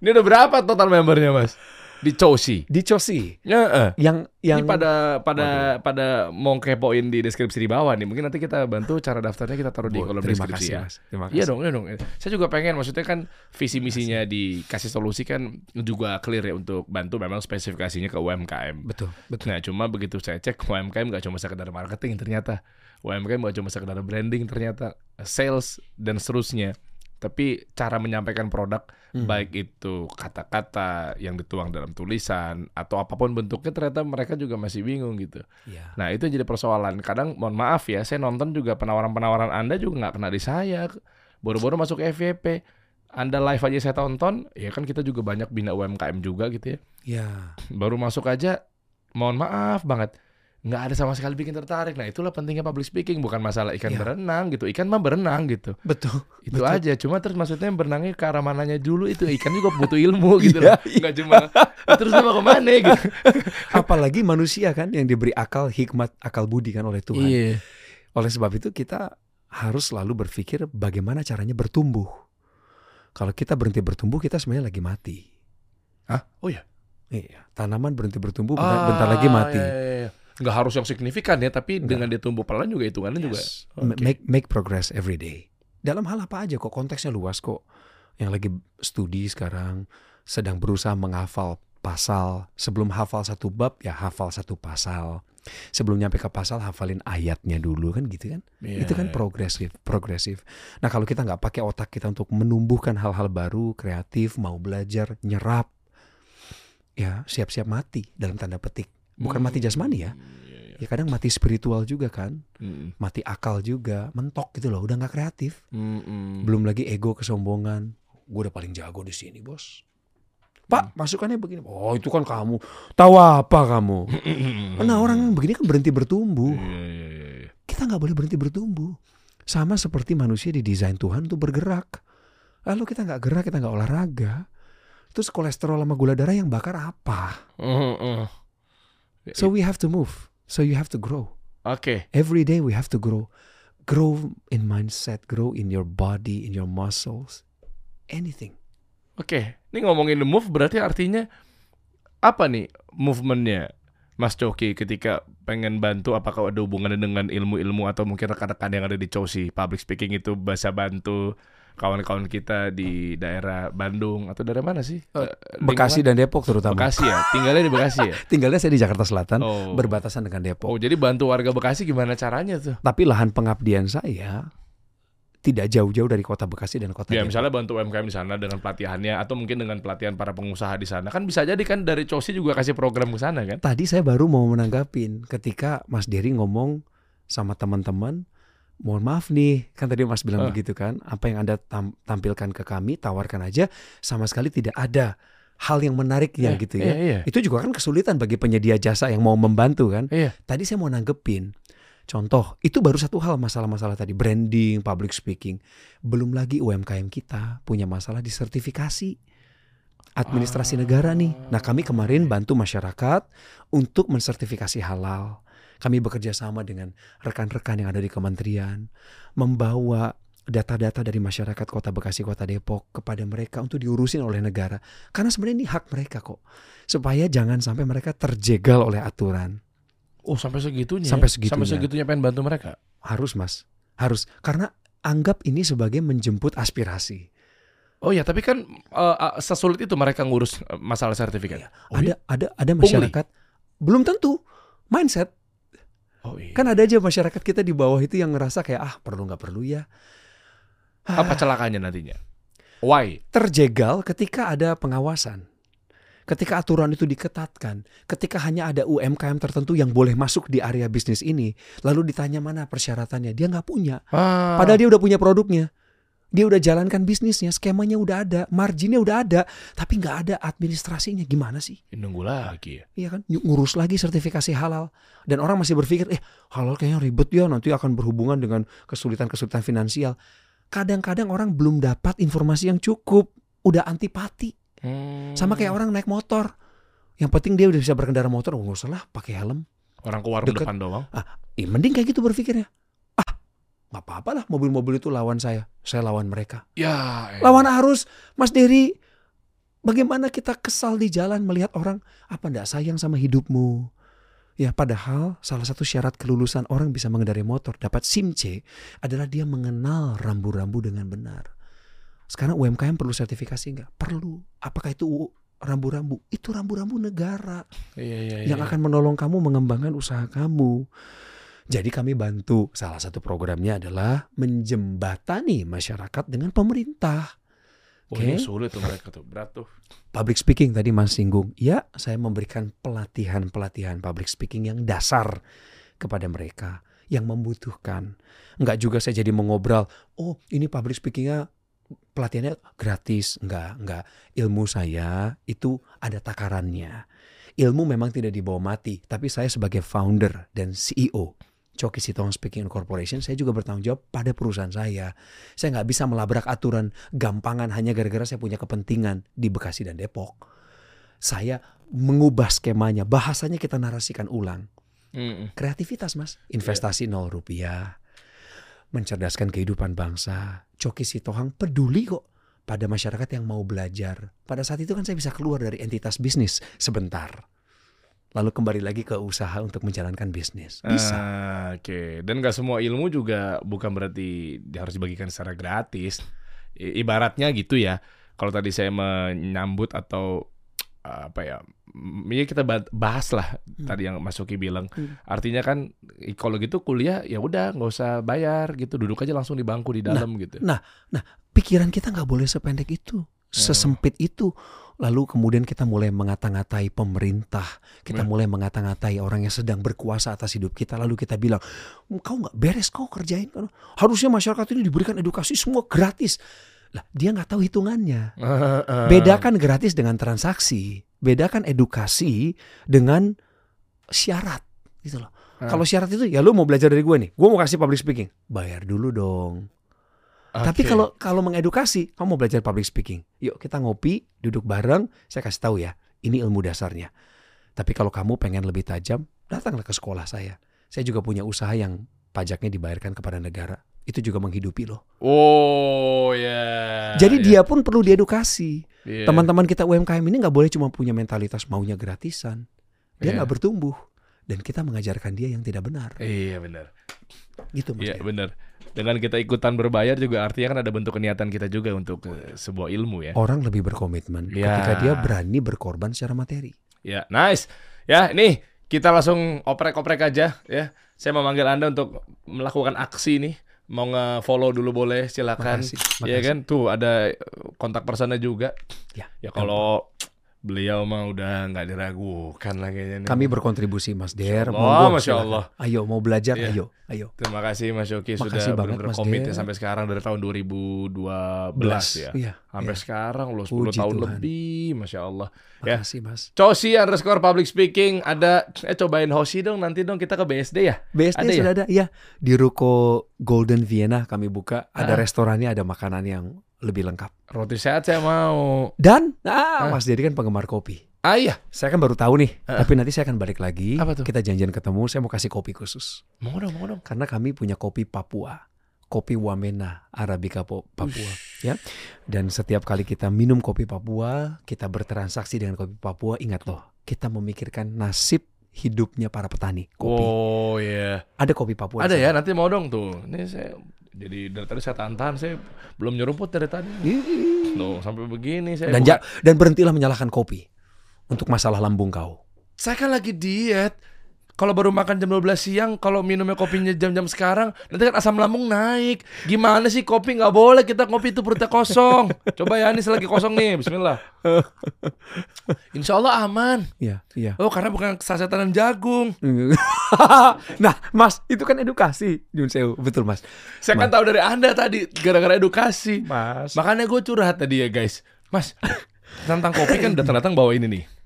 [SPEAKER 3] Ini udah berapa total membernya, Mas? Di Cosi.
[SPEAKER 1] Di Cosi,
[SPEAKER 3] Ya,
[SPEAKER 1] yang yang
[SPEAKER 3] Ini pada pada pada mau kepoin di deskripsi di bawah nih. Mungkin nanti kita bantu cara daftarnya kita taruh di kolom
[SPEAKER 1] terima
[SPEAKER 3] deskripsi
[SPEAKER 1] kasih,
[SPEAKER 3] ya.
[SPEAKER 1] Mas. Terima kasih.
[SPEAKER 3] Iya dong, iya dong. Saya juga pengen, maksudnya kan visi misinya dikasih solusi kan juga clear ya untuk bantu memang spesifikasinya ke UMKM.
[SPEAKER 1] Betul, betul.
[SPEAKER 3] Nah, cuma begitu saya cek UMKM nggak cuma sekedar marketing ternyata. UMKM nggak cuma sekedar branding ternyata, sales dan seterusnya. Tapi cara menyampaikan produk
[SPEAKER 1] Hmm.
[SPEAKER 3] baik itu kata-kata yang dituang dalam tulisan atau apa pun bentuknya ternyata mereka juga masih bingung gitu.
[SPEAKER 1] Iya.
[SPEAKER 3] Nah, itu jadi persoalan. Kadang mohon maaf ya, saya nonton juga penawaran-penawaran Anda juga nggak kena di saya. Baru-baru masuk FYP. Anda live aja saya tonton, ya kan kita juga banyak bina UMKM juga gitu ya
[SPEAKER 1] Iya.
[SPEAKER 3] baru masuk aja mohon maaf banget nggak ada sama sekali bikin tertarik nah itulah pentingnya public speaking bukan masalah ikan
[SPEAKER 1] Iya.
[SPEAKER 3] berenang gitu ikan mah berenang gitu
[SPEAKER 1] Betul.
[SPEAKER 3] itu
[SPEAKER 1] Betul.
[SPEAKER 3] aja cuma terus maksudnya berenangnya ke arah mananya dulu itu ikan juga butuh ilmu gitu
[SPEAKER 1] Iya,
[SPEAKER 3] loh nggak cuma terus dia mau ke mana gitu
[SPEAKER 1] Apalagi manusia kan yang diberi akal, hikmat, akal budi kan oleh Tuhan.
[SPEAKER 3] iya
[SPEAKER 1] Oleh sebab itu kita harus selalu berpikir bagaimana caranya bertumbuh. Kalau kita berhenti bertumbuh, kita sebenarnya lagi mati.
[SPEAKER 3] Hah? oh ya
[SPEAKER 1] Iya, tanaman berhenti bertumbuh bentar, bentar lagi mati.
[SPEAKER 3] iya, iya, iya. Nggak harus yang signifikan ya tapi
[SPEAKER 1] Nggak.
[SPEAKER 3] dengan dia tumbuh pelan juga hitungannya juga
[SPEAKER 1] Yes.
[SPEAKER 3] Oke.
[SPEAKER 1] Ma- Make make progress every day. Dalam hal apa aja kok konteksnya luas kok. Yang lagi studi sekarang sedang berusaha menghafal pasal. Sebelum hafal satu bab ya hafal satu pasal. Sebelum nyampe ke pasal hafalin ayatnya dulu kan gitu kan.
[SPEAKER 3] Iya,
[SPEAKER 1] itu kan
[SPEAKER 3] iya.
[SPEAKER 1] progresif, progresif. Nah kalau kita nggak pakai otak kita untuk menumbuhkan hal-hal baru, kreatif, mau belajar, nyerap, ya siap-siap mati dalam tanda petik. Bukan mati jasmani ya,
[SPEAKER 3] Iya, iya.
[SPEAKER 1] ya kadang mati spiritual juga kan,
[SPEAKER 3] Mm,
[SPEAKER 1] mati akal juga, mentok gitu loh, udah nggak kreatif.
[SPEAKER 3] mm, mm.
[SPEAKER 1] Belum lagi ego, kesombongan. Gue udah paling jago di sini bos. Pak, masukannya begini. Oh itu kan kamu. Tahu apa kamu? Nah orang yang begini kan berhenti bertumbuh.
[SPEAKER 3] Iya,
[SPEAKER 1] kita nggak boleh berhenti bertumbuh. Sama seperti manusia didesain Tuhan untuk bergerak. Lalu kita nggak gerak, kita nggak olahraga. Terus kolesterol sama gula darah yang bakar apa?
[SPEAKER 3] Mm, mm.
[SPEAKER 1] So we have to move. So you have to grow.
[SPEAKER 3] Oke,
[SPEAKER 1] Every day we have to grow. Grow in mindset, grow in your body, in your muscles. Anything.
[SPEAKER 3] Oke, ini ngomongin the move berarti artinya apa nih movementnya Mas Coki ketika pengen bantu apakah ada hubungannya dengan ilmu-ilmu atau mungkin rekan-rekan yang ada di Cosi public speaking itu bahasa bantu kawan-kawan kita di daerah Bandung atau daerah mana sih?
[SPEAKER 1] Eh,
[SPEAKER 3] Eh,
[SPEAKER 1] Bekasi dan Depok terutama.
[SPEAKER 3] Bekasi ya. Tinggalnya di Bekasi ya.
[SPEAKER 1] Tinggalnya saya di Jakarta Selatan,
[SPEAKER 3] Oh.
[SPEAKER 1] berbatasan dengan Depok.
[SPEAKER 3] Oh, jadi bantu warga Bekasi gimana caranya tuh?
[SPEAKER 1] Tapi lahan pengabdian saya tidak jauh-jauh dari kota Bekasi dan kota
[SPEAKER 3] Ya
[SPEAKER 1] Depok.
[SPEAKER 3] misalnya bantu UMKM di sana dengan pelatihannya atau mungkin dengan pelatihan para pengusaha di sana kan bisa jadi kan dari Cosi juga kasih program ke sana kan?
[SPEAKER 1] Tadi saya baru mau menanggapin ketika Mas Dery ngomong sama teman-teman, mohon maaf nih, kan tadi Mas bilang
[SPEAKER 3] Ah.
[SPEAKER 1] begitu kan, apa yang Anda tam- tampilkan ke kami, tawarkan aja, sama sekali tidak ada hal yang menariknya
[SPEAKER 3] Iya,
[SPEAKER 1] gitu
[SPEAKER 3] Iya,
[SPEAKER 1] ya.
[SPEAKER 3] iya.
[SPEAKER 1] Itu juga kan kesulitan bagi penyedia jasa yang mau membantu kan.
[SPEAKER 3] Iya.
[SPEAKER 1] Tadi saya mau nanggepin, contoh, itu baru satu hal masalah-masalah tadi, branding, public speaking. Belum lagi UMKM kita punya masalah di sertifikasi administrasi negara nih. Nah kami kemarin bantu masyarakat untuk mensertifikasi halal. Kami bekerja sama dengan rekan-rekan yang ada di kementerian, membawa data-data dari masyarakat Kota Bekasi, Kota Depok kepada mereka untuk diurusin oleh negara. Karena sebenarnya ini hak mereka kok. Supaya jangan sampai mereka terjegal oleh aturan.
[SPEAKER 3] Oh, sampai segitunya.
[SPEAKER 1] Sampai
[SPEAKER 3] ya?
[SPEAKER 1] segitunya.
[SPEAKER 3] Sampai segitunya pengen bantu mereka.
[SPEAKER 1] Harus mas, harus. Karena anggap ini sebagai menjemput aspirasi.
[SPEAKER 3] Oh ya, tapi kan eh, sesulit itu mereka ngurus eh, masalah sertifikat. Oh,
[SPEAKER 1] ada ada ada
[SPEAKER 3] Pungli?
[SPEAKER 1] masyarakat belum tentu mindset
[SPEAKER 3] Oh iya.
[SPEAKER 1] kan ada aja masyarakat kita di bawah itu yang ngerasa kayak ah perlu nggak perlu ya?
[SPEAKER 3] Apa celakanya nantinya? Why?
[SPEAKER 1] terjegal ketika ada pengawasan. Ketika aturan itu diketatkan. Ketika hanya ada UMKM tertentu yang boleh masuk di area bisnis ini lalu ditanya mana persyaratannya? Dia nggak punya.
[SPEAKER 3] Ah,
[SPEAKER 1] padahal dia udah punya produknya dia udah jalankan bisnisnya skemanya udah ada marginnya udah ada tapi nggak ada administrasinya gimana sih
[SPEAKER 3] nunggu lagi ya.
[SPEAKER 1] Iya kan, ngurus lagi sertifikasi halal. Dan orang masih berpikir, eh halal kayaknya ribet ya, nanti akan berhubungan dengan kesulitan-kesulitan finansial. Kadang-kadang orang belum dapat informasi yang cukup, udah antipati.
[SPEAKER 3] Hmm.
[SPEAKER 1] Sama kayak orang naik motor. Yang penting dia udah bisa berkendara motor, oh, nggak usah lah pakai helm.
[SPEAKER 3] orang ke warung
[SPEAKER 1] deket.
[SPEAKER 3] depan doang.
[SPEAKER 1] Eh, mending kayak gitu berpikirnya. Ah, nggak apa-apa lah mobil-mobil itu lawan saya, saya lawan mereka.
[SPEAKER 3] Ya. eh.
[SPEAKER 1] Lawan arus, Mas Dery. Bagaimana kita kesal di jalan melihat orang apa ndak sayang sama hidupmu? Ya padahal salah satu syarat kelulusan orang bisa mengendarai motor dapat SIM C adalah dia mengenal rambu-rambu dengan benar. Sekarang UMKM perlu sertifikasi nggak? Perlu. Apakah itu rambu-rambu? Itu rambu-rambu negara
[SPEAKER 3] Iya, iya,
[SPEAKER 1] yang
[SPEAKER 3] iya.
[SPEAKER 1] akan menolong kamu mengembangkan usaha kamu. Jadi kami bantu. Salah satu programnya adalah menjembatani masyarakat dengan pemerintah.
[SPEAKER 3] Wah, ini sulit tuh mereka tuh, berat tuh.
[SPEAKER 1] Public speaking tadi Mas singgung. Ya, saya memberikan pelatihan-pelatihan public speaking yang dasar kepada mereka yang membutuhkan. Enggak juga saya jadi mengobrol, oh ini public speakingnya pelatihannya gratis. Enggak, enggak. Ilmu saya itu ada takarannya. Ilmu memang tidak dibawa mati, tapi saya sebagai founder dan CEO Coki Sitong Speaking Corporation, saya juga bertanggung jawab pada perusahaan saya. Saya nggak bisa melabrak aturan gampangan hanya gara-gara saya punya kepentingan di Bekasi dan Depok. Saya mengubah skemanya, bahasanya kita narasikan ulang. Kreativitas mas, investasi nol rupiah, mencerdaskan kehidupan bangsa. Coki Sitohang peduli kok pada masyarakat yang mau belajar. Pada saat itu kan saya bisa keluar dari entitas bisnis sebentar. Lalu kembali lagi ke usaha untuk menjalankan bisnis. Bisa.
[SPEAKER 3] Ah, Oke, dan gak semua ilmu juga bukan berarti harus dibagikan secara gratis. I- ibaratnya gitu ya. Kalau tadi saya menyambut atau uh, apa ya, ya kita ba- bahas lah tadi yang Mas Yoki bilang.
[SPEAKER 1] Hmm.
[SPEAKER 3] Artinya kan kalau gitu kuliah ya udah nggak usah bayar gitu, duduk aja langsung di bangku di dalam gitu.
[SPEAKER 1] Pikiran kita nggak boleh sependek itu, sesempit itu. Lalu kemudian kita mulai mengata-ngatai pemerintah, kita mulai mengata-ngatai orang yang sedang berkuasa atas hidup kita. Lalu kita bilang, kau nggak beres kau kerjain? Harusnya masyarakat ini diberikan edukasi semua gratis. Lah dia nggak tahu hitungannya. Bedakan gratis dengan transaksi, bedakan edukasi dengan syarat gitu loh. Kalau syarat itu ya lu mau belajar dari gue nih, gue mau kasih public speaking, bayar dulu dong. Tapi
[SPEAKER 3] Oke.
[SPEAKER 1] kalau kalau mengedukasi, kamu mau belajar public speaking, yuk kita ngopi, duduk bareng, saya kasih tahu ya, ini ilmu dasarnya. Tapi kalau kamu pengen lebih tajam, datanglah ke sekolah saya. Saya juga punya usaha yang pajaknya dibayarkan kepada negara. Itu juga menghidupi loh.
[SPEAKER 3] Oh ya.
[SPEAKER 1] Jadi
[SPEAKER 3] ya.
[SPEAKER 1] dia pun perlu diedukasi.
[SPEAKER 3] Iya.
[SPEAKER 1] Teman-teman kita UMKM ini nggak boleh cuma punya mentalitas maunya gratisan. Dia
[SPEAKER 3] Iya.
[SPEAKER 1] nggak bertumbuh. Dan kita mengajarkan dia yang tidak benar.
[SPEAKER 3] Iya benar.
[SPEAKER 1] Gitu.
[SPEAKER 3] Iya
[SPEAKER 1] Dev.
[SPEAKER 3] benar. Dengan kita ikutan berbayar juga artinya kan ada bentuk niatan kita juga untuk eh, sebuah ilmu ya.
[SPEAKER 1] Orang lebih berkomitmen
[SPEAKER 3] Ya.
[SPEAKER 1] ketika dia berani berkorban secara materi.
[SPEAKER 3] Ya, nice. Ya, ini kita langsung oprek-oprek aja ya. Saya memanggil Anda untuk melakukan aksi nih. Mau nge-follow dulu boleh, silakan.
[SPEAKER 1] Makasih,
[SPEAKER 3] Ya
[SPEAKER 1] makasih.
[SPEAKER 3] kan? Tuh ada kontak personnya juga.
[SPEAKER 1] Ya,
[SPEAKER 3] Ya kalau beliau mah udah nggak diragukan lah kayaknya nih.
[SPEAKER 1] Kami berkontribusi Mas Der.
[SPEAKER 3] Masya Allah,
[SPEAKER 1] Monggo,
[SPEAKER 3] Masya
[SPEAKER 1] silakan.
[SPEAKER 3] Allah.
[SPEAKER 1] Ayo mau belajar,
[SPEAKER 3] Iya.
[SPEAKER 1] ayo, ayo.
[SPEAKER 3] Terima kasih Mas Yoki
[SPEAKER 1] Makasih
[SPEAKER 3] sudah
[SPEAKER 1] banget,
[SPEAKER 3] benar-benar komit ya sampai sekarang dari tahun 2012 ya.
[SPEAKER 1] Iya.
[SPEAKER 3] Sampai
[SPEAKER 1] iya.
[SPEAKER 3] sekarang loh 10
[SPEAKER 1] Puji
[SPEAKER 3] tahun
[SPEAKER 1] Tuhan.
[SPEAKER 3] lebih, Masya Allah. Ya.
[SPEAKER 1] Makasih Mas.
[SPEAKER 3] Cosi underscore public speaking ada eh cobain Hoshi dong nanti dong kita ke BSD ya.
[SPEAKER 1] BSD
[SPEAKER 3] Ada ya?
[SPEAKER 1] sudah ada, iya. Di ruko Golden Vienna kami buka, ada
[SPEAKER 3] Ah.
[SPEAKER 1] restorannya, ada makanan yang lebih lengkap.
[SPEAKER 3] Roti sehat saya mau.
[SPEAKER 1] Dan, ah,
[SPEAKER 3] Ah.
[SPEAKER 1] Mas Dedi kan penggemar kopi.
[SPEAKER 3] Ah iya,
[SPEAKER 1] Saya kan baru tahu nih,
[SPEAKER 3] Ah.
[SPEAKER 1] tapi nanti saya akan balik lagi.
[SPEAKER 3] Apa tuh?
[SPEAKER 1] Kita janjian ketemu, saya mau kasih kopi khusus.
[SPEAKER 3] mau dong, mau dong.
[SPEAKER 1] Karena kami punya kopi Papua. Kopi Wamena Arabica Papua, ya. Dan setiap kali kita minum kopi Papua, kita bertransaksi dengan kopi Papua, ingat loh, kita memikirkan nasib hidupnya para petani kopi.
[SPEAKER 3] Oh iya.
[SPEAKER 1] Ada kopi Papua.
[SPEAKER 3] Ada ya, nanti mau dong tuh. Ini saya jadi dari tadi saya tahan-tahan saya belum nyeruput dari tadi. Loh, sampai begini saya.
[SPEAKER 1] Dan ja- dan berhentilah menyalahkan kopi untuk masalah lambung kau.
[SPEAKER 3] Saya kan lagi diet. Kalau baru makan jam 12 siang, kalau minumnya kopinya jam-jam sekarang, nanti kan asam lambung naik. Gimana sih kopi nggak boleh kita kopi itu perutnya kosong. Coba ya, ini selagi kosong nih, Bismillah. Insya Allah aman.
[SPEAKER 1] Iya, iya.
[SPEAKER 3] Oh, karena bukan sasetan jagung.
[SPEAKER 1] nah, Mas, itu kan edukasi, Jun Sewu. Betul, Mas.
[SPEAKER 3] Saya kan tahu dari Anda tadi, gara-gara edukasi.
[SPEAKER 1] Mas.
[SPEAKER 3] Makanya gue curhat tadi ya guys. Mas, tentang kopi kan datang-datang bawa ini nih.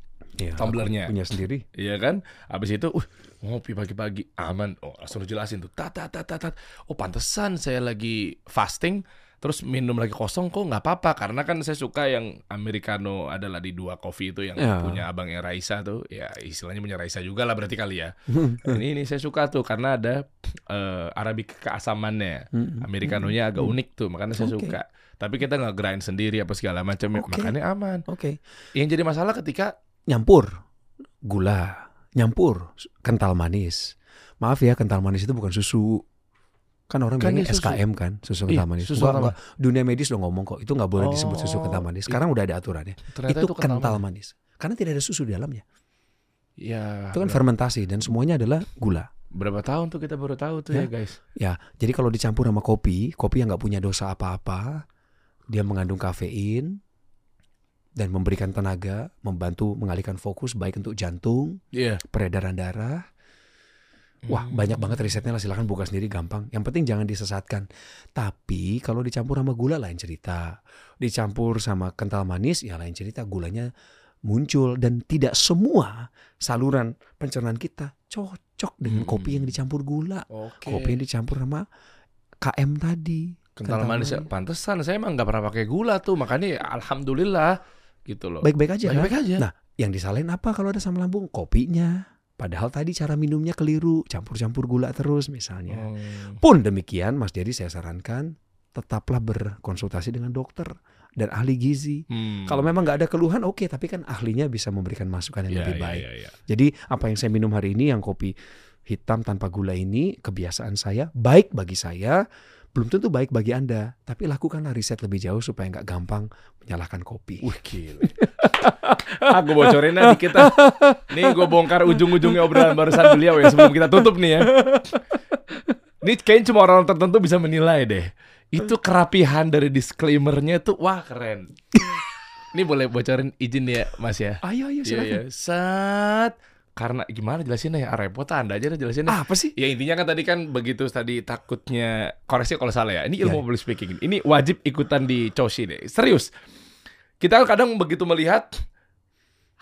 [SPEAKER 1] Iya,
[SPEAKER 3] Tumblernya.
[SPEAKER 1] punya sendiri.
[SPEAKER 3] Iya kan? Habis itu, uh, ngopi pagi-pagi aman. Oh, langsung jelasin tuh. Tat, tat, tat, tat. Oh, pantesan saya lagi fasting. Terus minum lagi kosong kok nggak apa-apa karena kan saya suka yang americano adalah di dua kopi itu yang
[SPEAKER 1] Ya.
[SPEAKER 3] punya abangnya Raisa tuh ya istilahnya punya Raisa juga lah berarti kali ya ini ini saya suka tuh karena ada eh, arabic keasamannya americanonya agak unik tuh makanya saya
[SPEAKER 1] Oke.
[SPEAKER 3] suka tapi kita nggak grind sendiri apa segala macam
[SPEAKER 1] Oke.
[SPEAKER 3] makanya aman
[SPEAKER 1] Oke.
[SPEAKER 3] yang jadi masalah ketika
[SPEAKER 1] Nyampur gula, nyampur kental manis. Maaf ya, kental manis itu bukan susu. Kan orang
[SPEAKER 3] Kan
[SPEAKER 1] bilangnya. SKM kan, susu kental manis.
[SPEAKER 3] susu
[SPEAKER 1] Enggak,
[SPEAKER 3] kental
[SPEAKER 1] enggak. Dunia medis udah ngomong kok, itu nggak boleh disebut susu
[SPEAKER 3] Oh,
[SPEAKER 1] kental manis. Sekarang udah ada aturannya. Itu,
[SPEAKER 3] itu,
[SPEAKER 1] kental manis. Karena tidak ada susu di dalamnya.
[SPEAKER 3] ya
[SPEAKER 1] Itu kan
[SPEAKER 3] ber-
[SPEAKER 1] fermentasi dan semuanya adalah gula.
[SPEAKER 3] berapa tahun tuh kita baru tahu tuh ya,
[SPEAKER 1] Ya.
[SPEAKER 3] guys
[SPEAKER 1] Ya, jadi kalau dicampur sama kopi, kopi yang nggak punya dosa apa-apa, dia mengandung kafein dan memberikan tenaga, membantu mengalihkan fokus baik untuk jantung,
[SPEAKER 3] iya
[SPEAKER 1] peredaran darah. Wah,
[SPEAKER 3] Hmm.
[SPEAKER 1] banyak banget risetnya lah silahkan buka sendiri gampang. Yang penting jangan disesatkan. Tapi kalau dicampur sama gula lain cerita. Dicampur sama kental manis ya lain cerita. Gulanya muncul dan tidak semua saluran pencernaan kita cocok dengan
[SPEAKER 3] Hmm.
[SPEAKER 1] kopi yang dicampur gula.
[SPEAKER 3] oke
[SPEAKER 1] Kopi yang dicampur sama KM tadi.
[SPEAKER 3] kental
[SPEAKER 1] kental
[SPEAKER 3] manis ya
[SPEAKER 1] manis.
[SPEAKER 3] pantesan saya emang nggak pernah pakai gula tuh makanya ya, alhamdulillah gitu loh
[SPEAKER 1] Baik-baik aja. kan?
[SPEAKER 3] baik aja
[SPEAKER 1] Nah, yang disalahin apa kalau ada asam lambung? Kopinya. Padahal tadi cara minumnya keliru, campur-campur gula terus misalnya.
[SPEAKER 3] Hmm.
[SPEAKER 1] Pun demikian, Mas Dedi saya sarankan tetaplah berkonsultasi dengan dokter dan ahli gizi.
[SPEAKER 3] Hmm.
[SPEAKER 1] Kalau memang nggak ada keluhan, oke, tapi kan ahlinya bisa memberikan masukan yang
[SPEAKER 3] Ya,
[SPEAKER 1] lebih
[SPEAKER 3] ya,
[SPEAKER 1] baik.
[SPEAKER 3] ya, ya.
[SPEAKER 1] Jadi apa yang saya minum hari ini, yang kopi hitam tanpa gula ini, kebiasaan saya baik bagi saya, belum tentu baik bagi anda. Tapi lakukanlah riset lebih jauh supaya nggak gampang menyalahkan kopi.
[SPEAKER 3] Wih gila. Aku bocorin aja dikit ah. Nih gue bongkar ujung-ujungnya obrolan barusan beliau ya sebelum kita tutup nih ya. Ini kayaknya cuma orang tertentu bisa menilai deh. Itu kerapihan dari disclaimernya tuh wah keren. Ini boleh bocorin izin ya Mas ya.
[SPEAKER 1] Ayo, ayo
[SPEAKER 3] Iya
[SPEAKER 1] silakan.
[SPEAKER 3] iya. Sat. Karena gimana jelasinnya ya? Ah, repot ah, Anda aja jelasinnya.
[SPEAKER 1] Apa sih?
[SPEAKER 3] Ya intinya kan tadi kan begitu tadi takutnya koreksi kalau salah ya. Ini ilmu
[SPEAKER 1] Ya.
[SPEAKER 3] public speaking. Ini wajib ikutan di Choshi deh. Serius. Kita kadang begitu melihat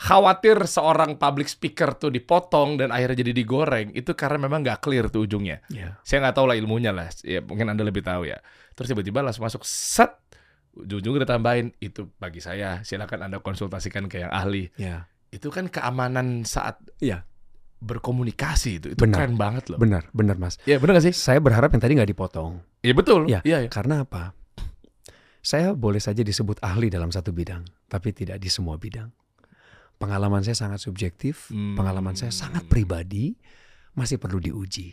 [SPEAKER 3] khawatir seorang public speaker tuh dipotong dan akhirnya jadi digoreng itu karena memang nggak clear tuh ujungnya.
[SPEAKER 1] Ya.
[SPEAKER 3] Saya nggak tahu lah ilmunya lah. Ya mungkin Anda lebih tahu ya. Terus tiba-tiba langsung masuk set ujung-ujungnya ditambahin itu bagi saya silakan Anda konsultasikan ke yang ahli.
[SPEAKER 1] Ya.
[SPEAKER 3] Itu kan keamanan saat
[SPEAKER 1] Iya.
[SPEAKER 3] berkomunikasi itu. Itu
[SPEAKER 1] Benar.
[SPEAKER 3] keren banget loh.
[SPEAKER 1] Benar, benar Mas.
[SPEAKER 3] Ya benar gak sih?
[SPEAKER 1] Saya berharap yang tadi nggak dipotong.
[SPEAKER 3] Iya betul.
[SPEAKER 1] Ya.
[SPEAKER 3] Iya, iya.
[SPEAKER 1] Karena apa? Saya boleh saja disebut ahli dalam satu bidang, tapi tidak di semua bidang. Pengalaman saya sangat subjektif,
[SPEAKER 3] Hmm.
[SPEAKER 1] pengalaman saya sangat pribadi, masih perlu diuji,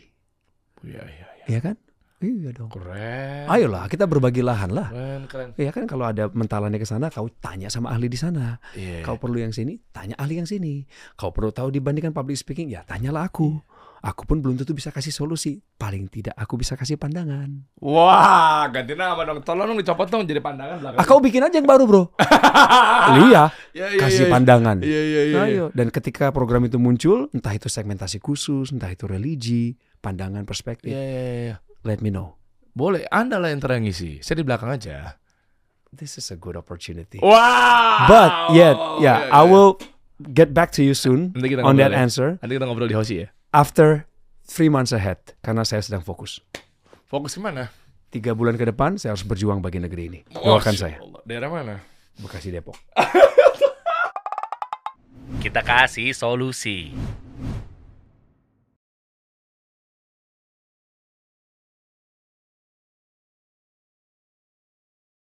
[SPEAKER 3] Iya, iya, iya.
[SPEAKER 1] ya kan? Iya dong.
[SPEAKER 3] Keren.
[SPEAKER 1] Ayolah, kita berbagi lahan lah.
[SPEAKER 3] Keren, keren.
[SPEAKER 1] Iya kan kalau ada mentalannya ke sana, kau tanya sama ahli di sana.
[SPEAKER 3] Iya.
[SPEAKER 1] Kau perlu yang sini, tanya ahli yang sini. Kau perlu tahu dibandingkan public speaking, ya tanyalah aku. Aku pun belum tentu bisa kasih solusi. Paling tidak aku bisa kasih pandangan.
[SPEAKER 3] Wah, ganti nama dong. Tolong dong dicopot dong jadi pandangan belakang.
[SPEAKER 1] Ah, kau bikin aja yang baru, bro. Iya,
[SPEAKER 3] Ya, ya,
[SPEAKER 1] kasih
[SPEAKER 3] ya, ya.
[SPEAKER 1] pandangan.
[SPEAKER 3] Iya, iya, iya.
[SPEAKER 1] Ayo. Dan ketika program itu muncul, entah itu segmentasi khusus, entah itu religi, pandangan, perspektif,
[SPEAKER 3] Iya, iya, iya.
[SPEAKER 1] Let me know.
[SPEAKER 3] Boleh, Anda lah yang terang ngisi. Saya di belakang aja.
[SPEAKER 1] This is a good opportunity.
[SPEAKER 3] Wow.
[SPEAKER 1] But yet, yeah,
[SPEAKER 3] Oke,
[SPEAKER 1] I
[SPEAKER 3] oke.
[SPEAKER 1] will get back to you soon on that
[SPEAKER 3] ya.
[SPEAKER 1] answer
[SPEAKER 3] Nanti kita ngobrol di Hoshi ya.
[SPEAKER 1] after three months ahead karena saya sedang fokus.
[SPEAKER 3] Fokus ke mana?
[SPEAKER 1] Tiga bulan ke depan saya harus berjuang bagi negeri ini.
[SPEAKER 3] Oh,
[SPEAKER 1] Doakan saya.
[SPEAKER 3] Allah. Daerah mana?
[SPEAKER 1] Bekasi Depok.
[SPEAKER 2] Kita kasih solusi.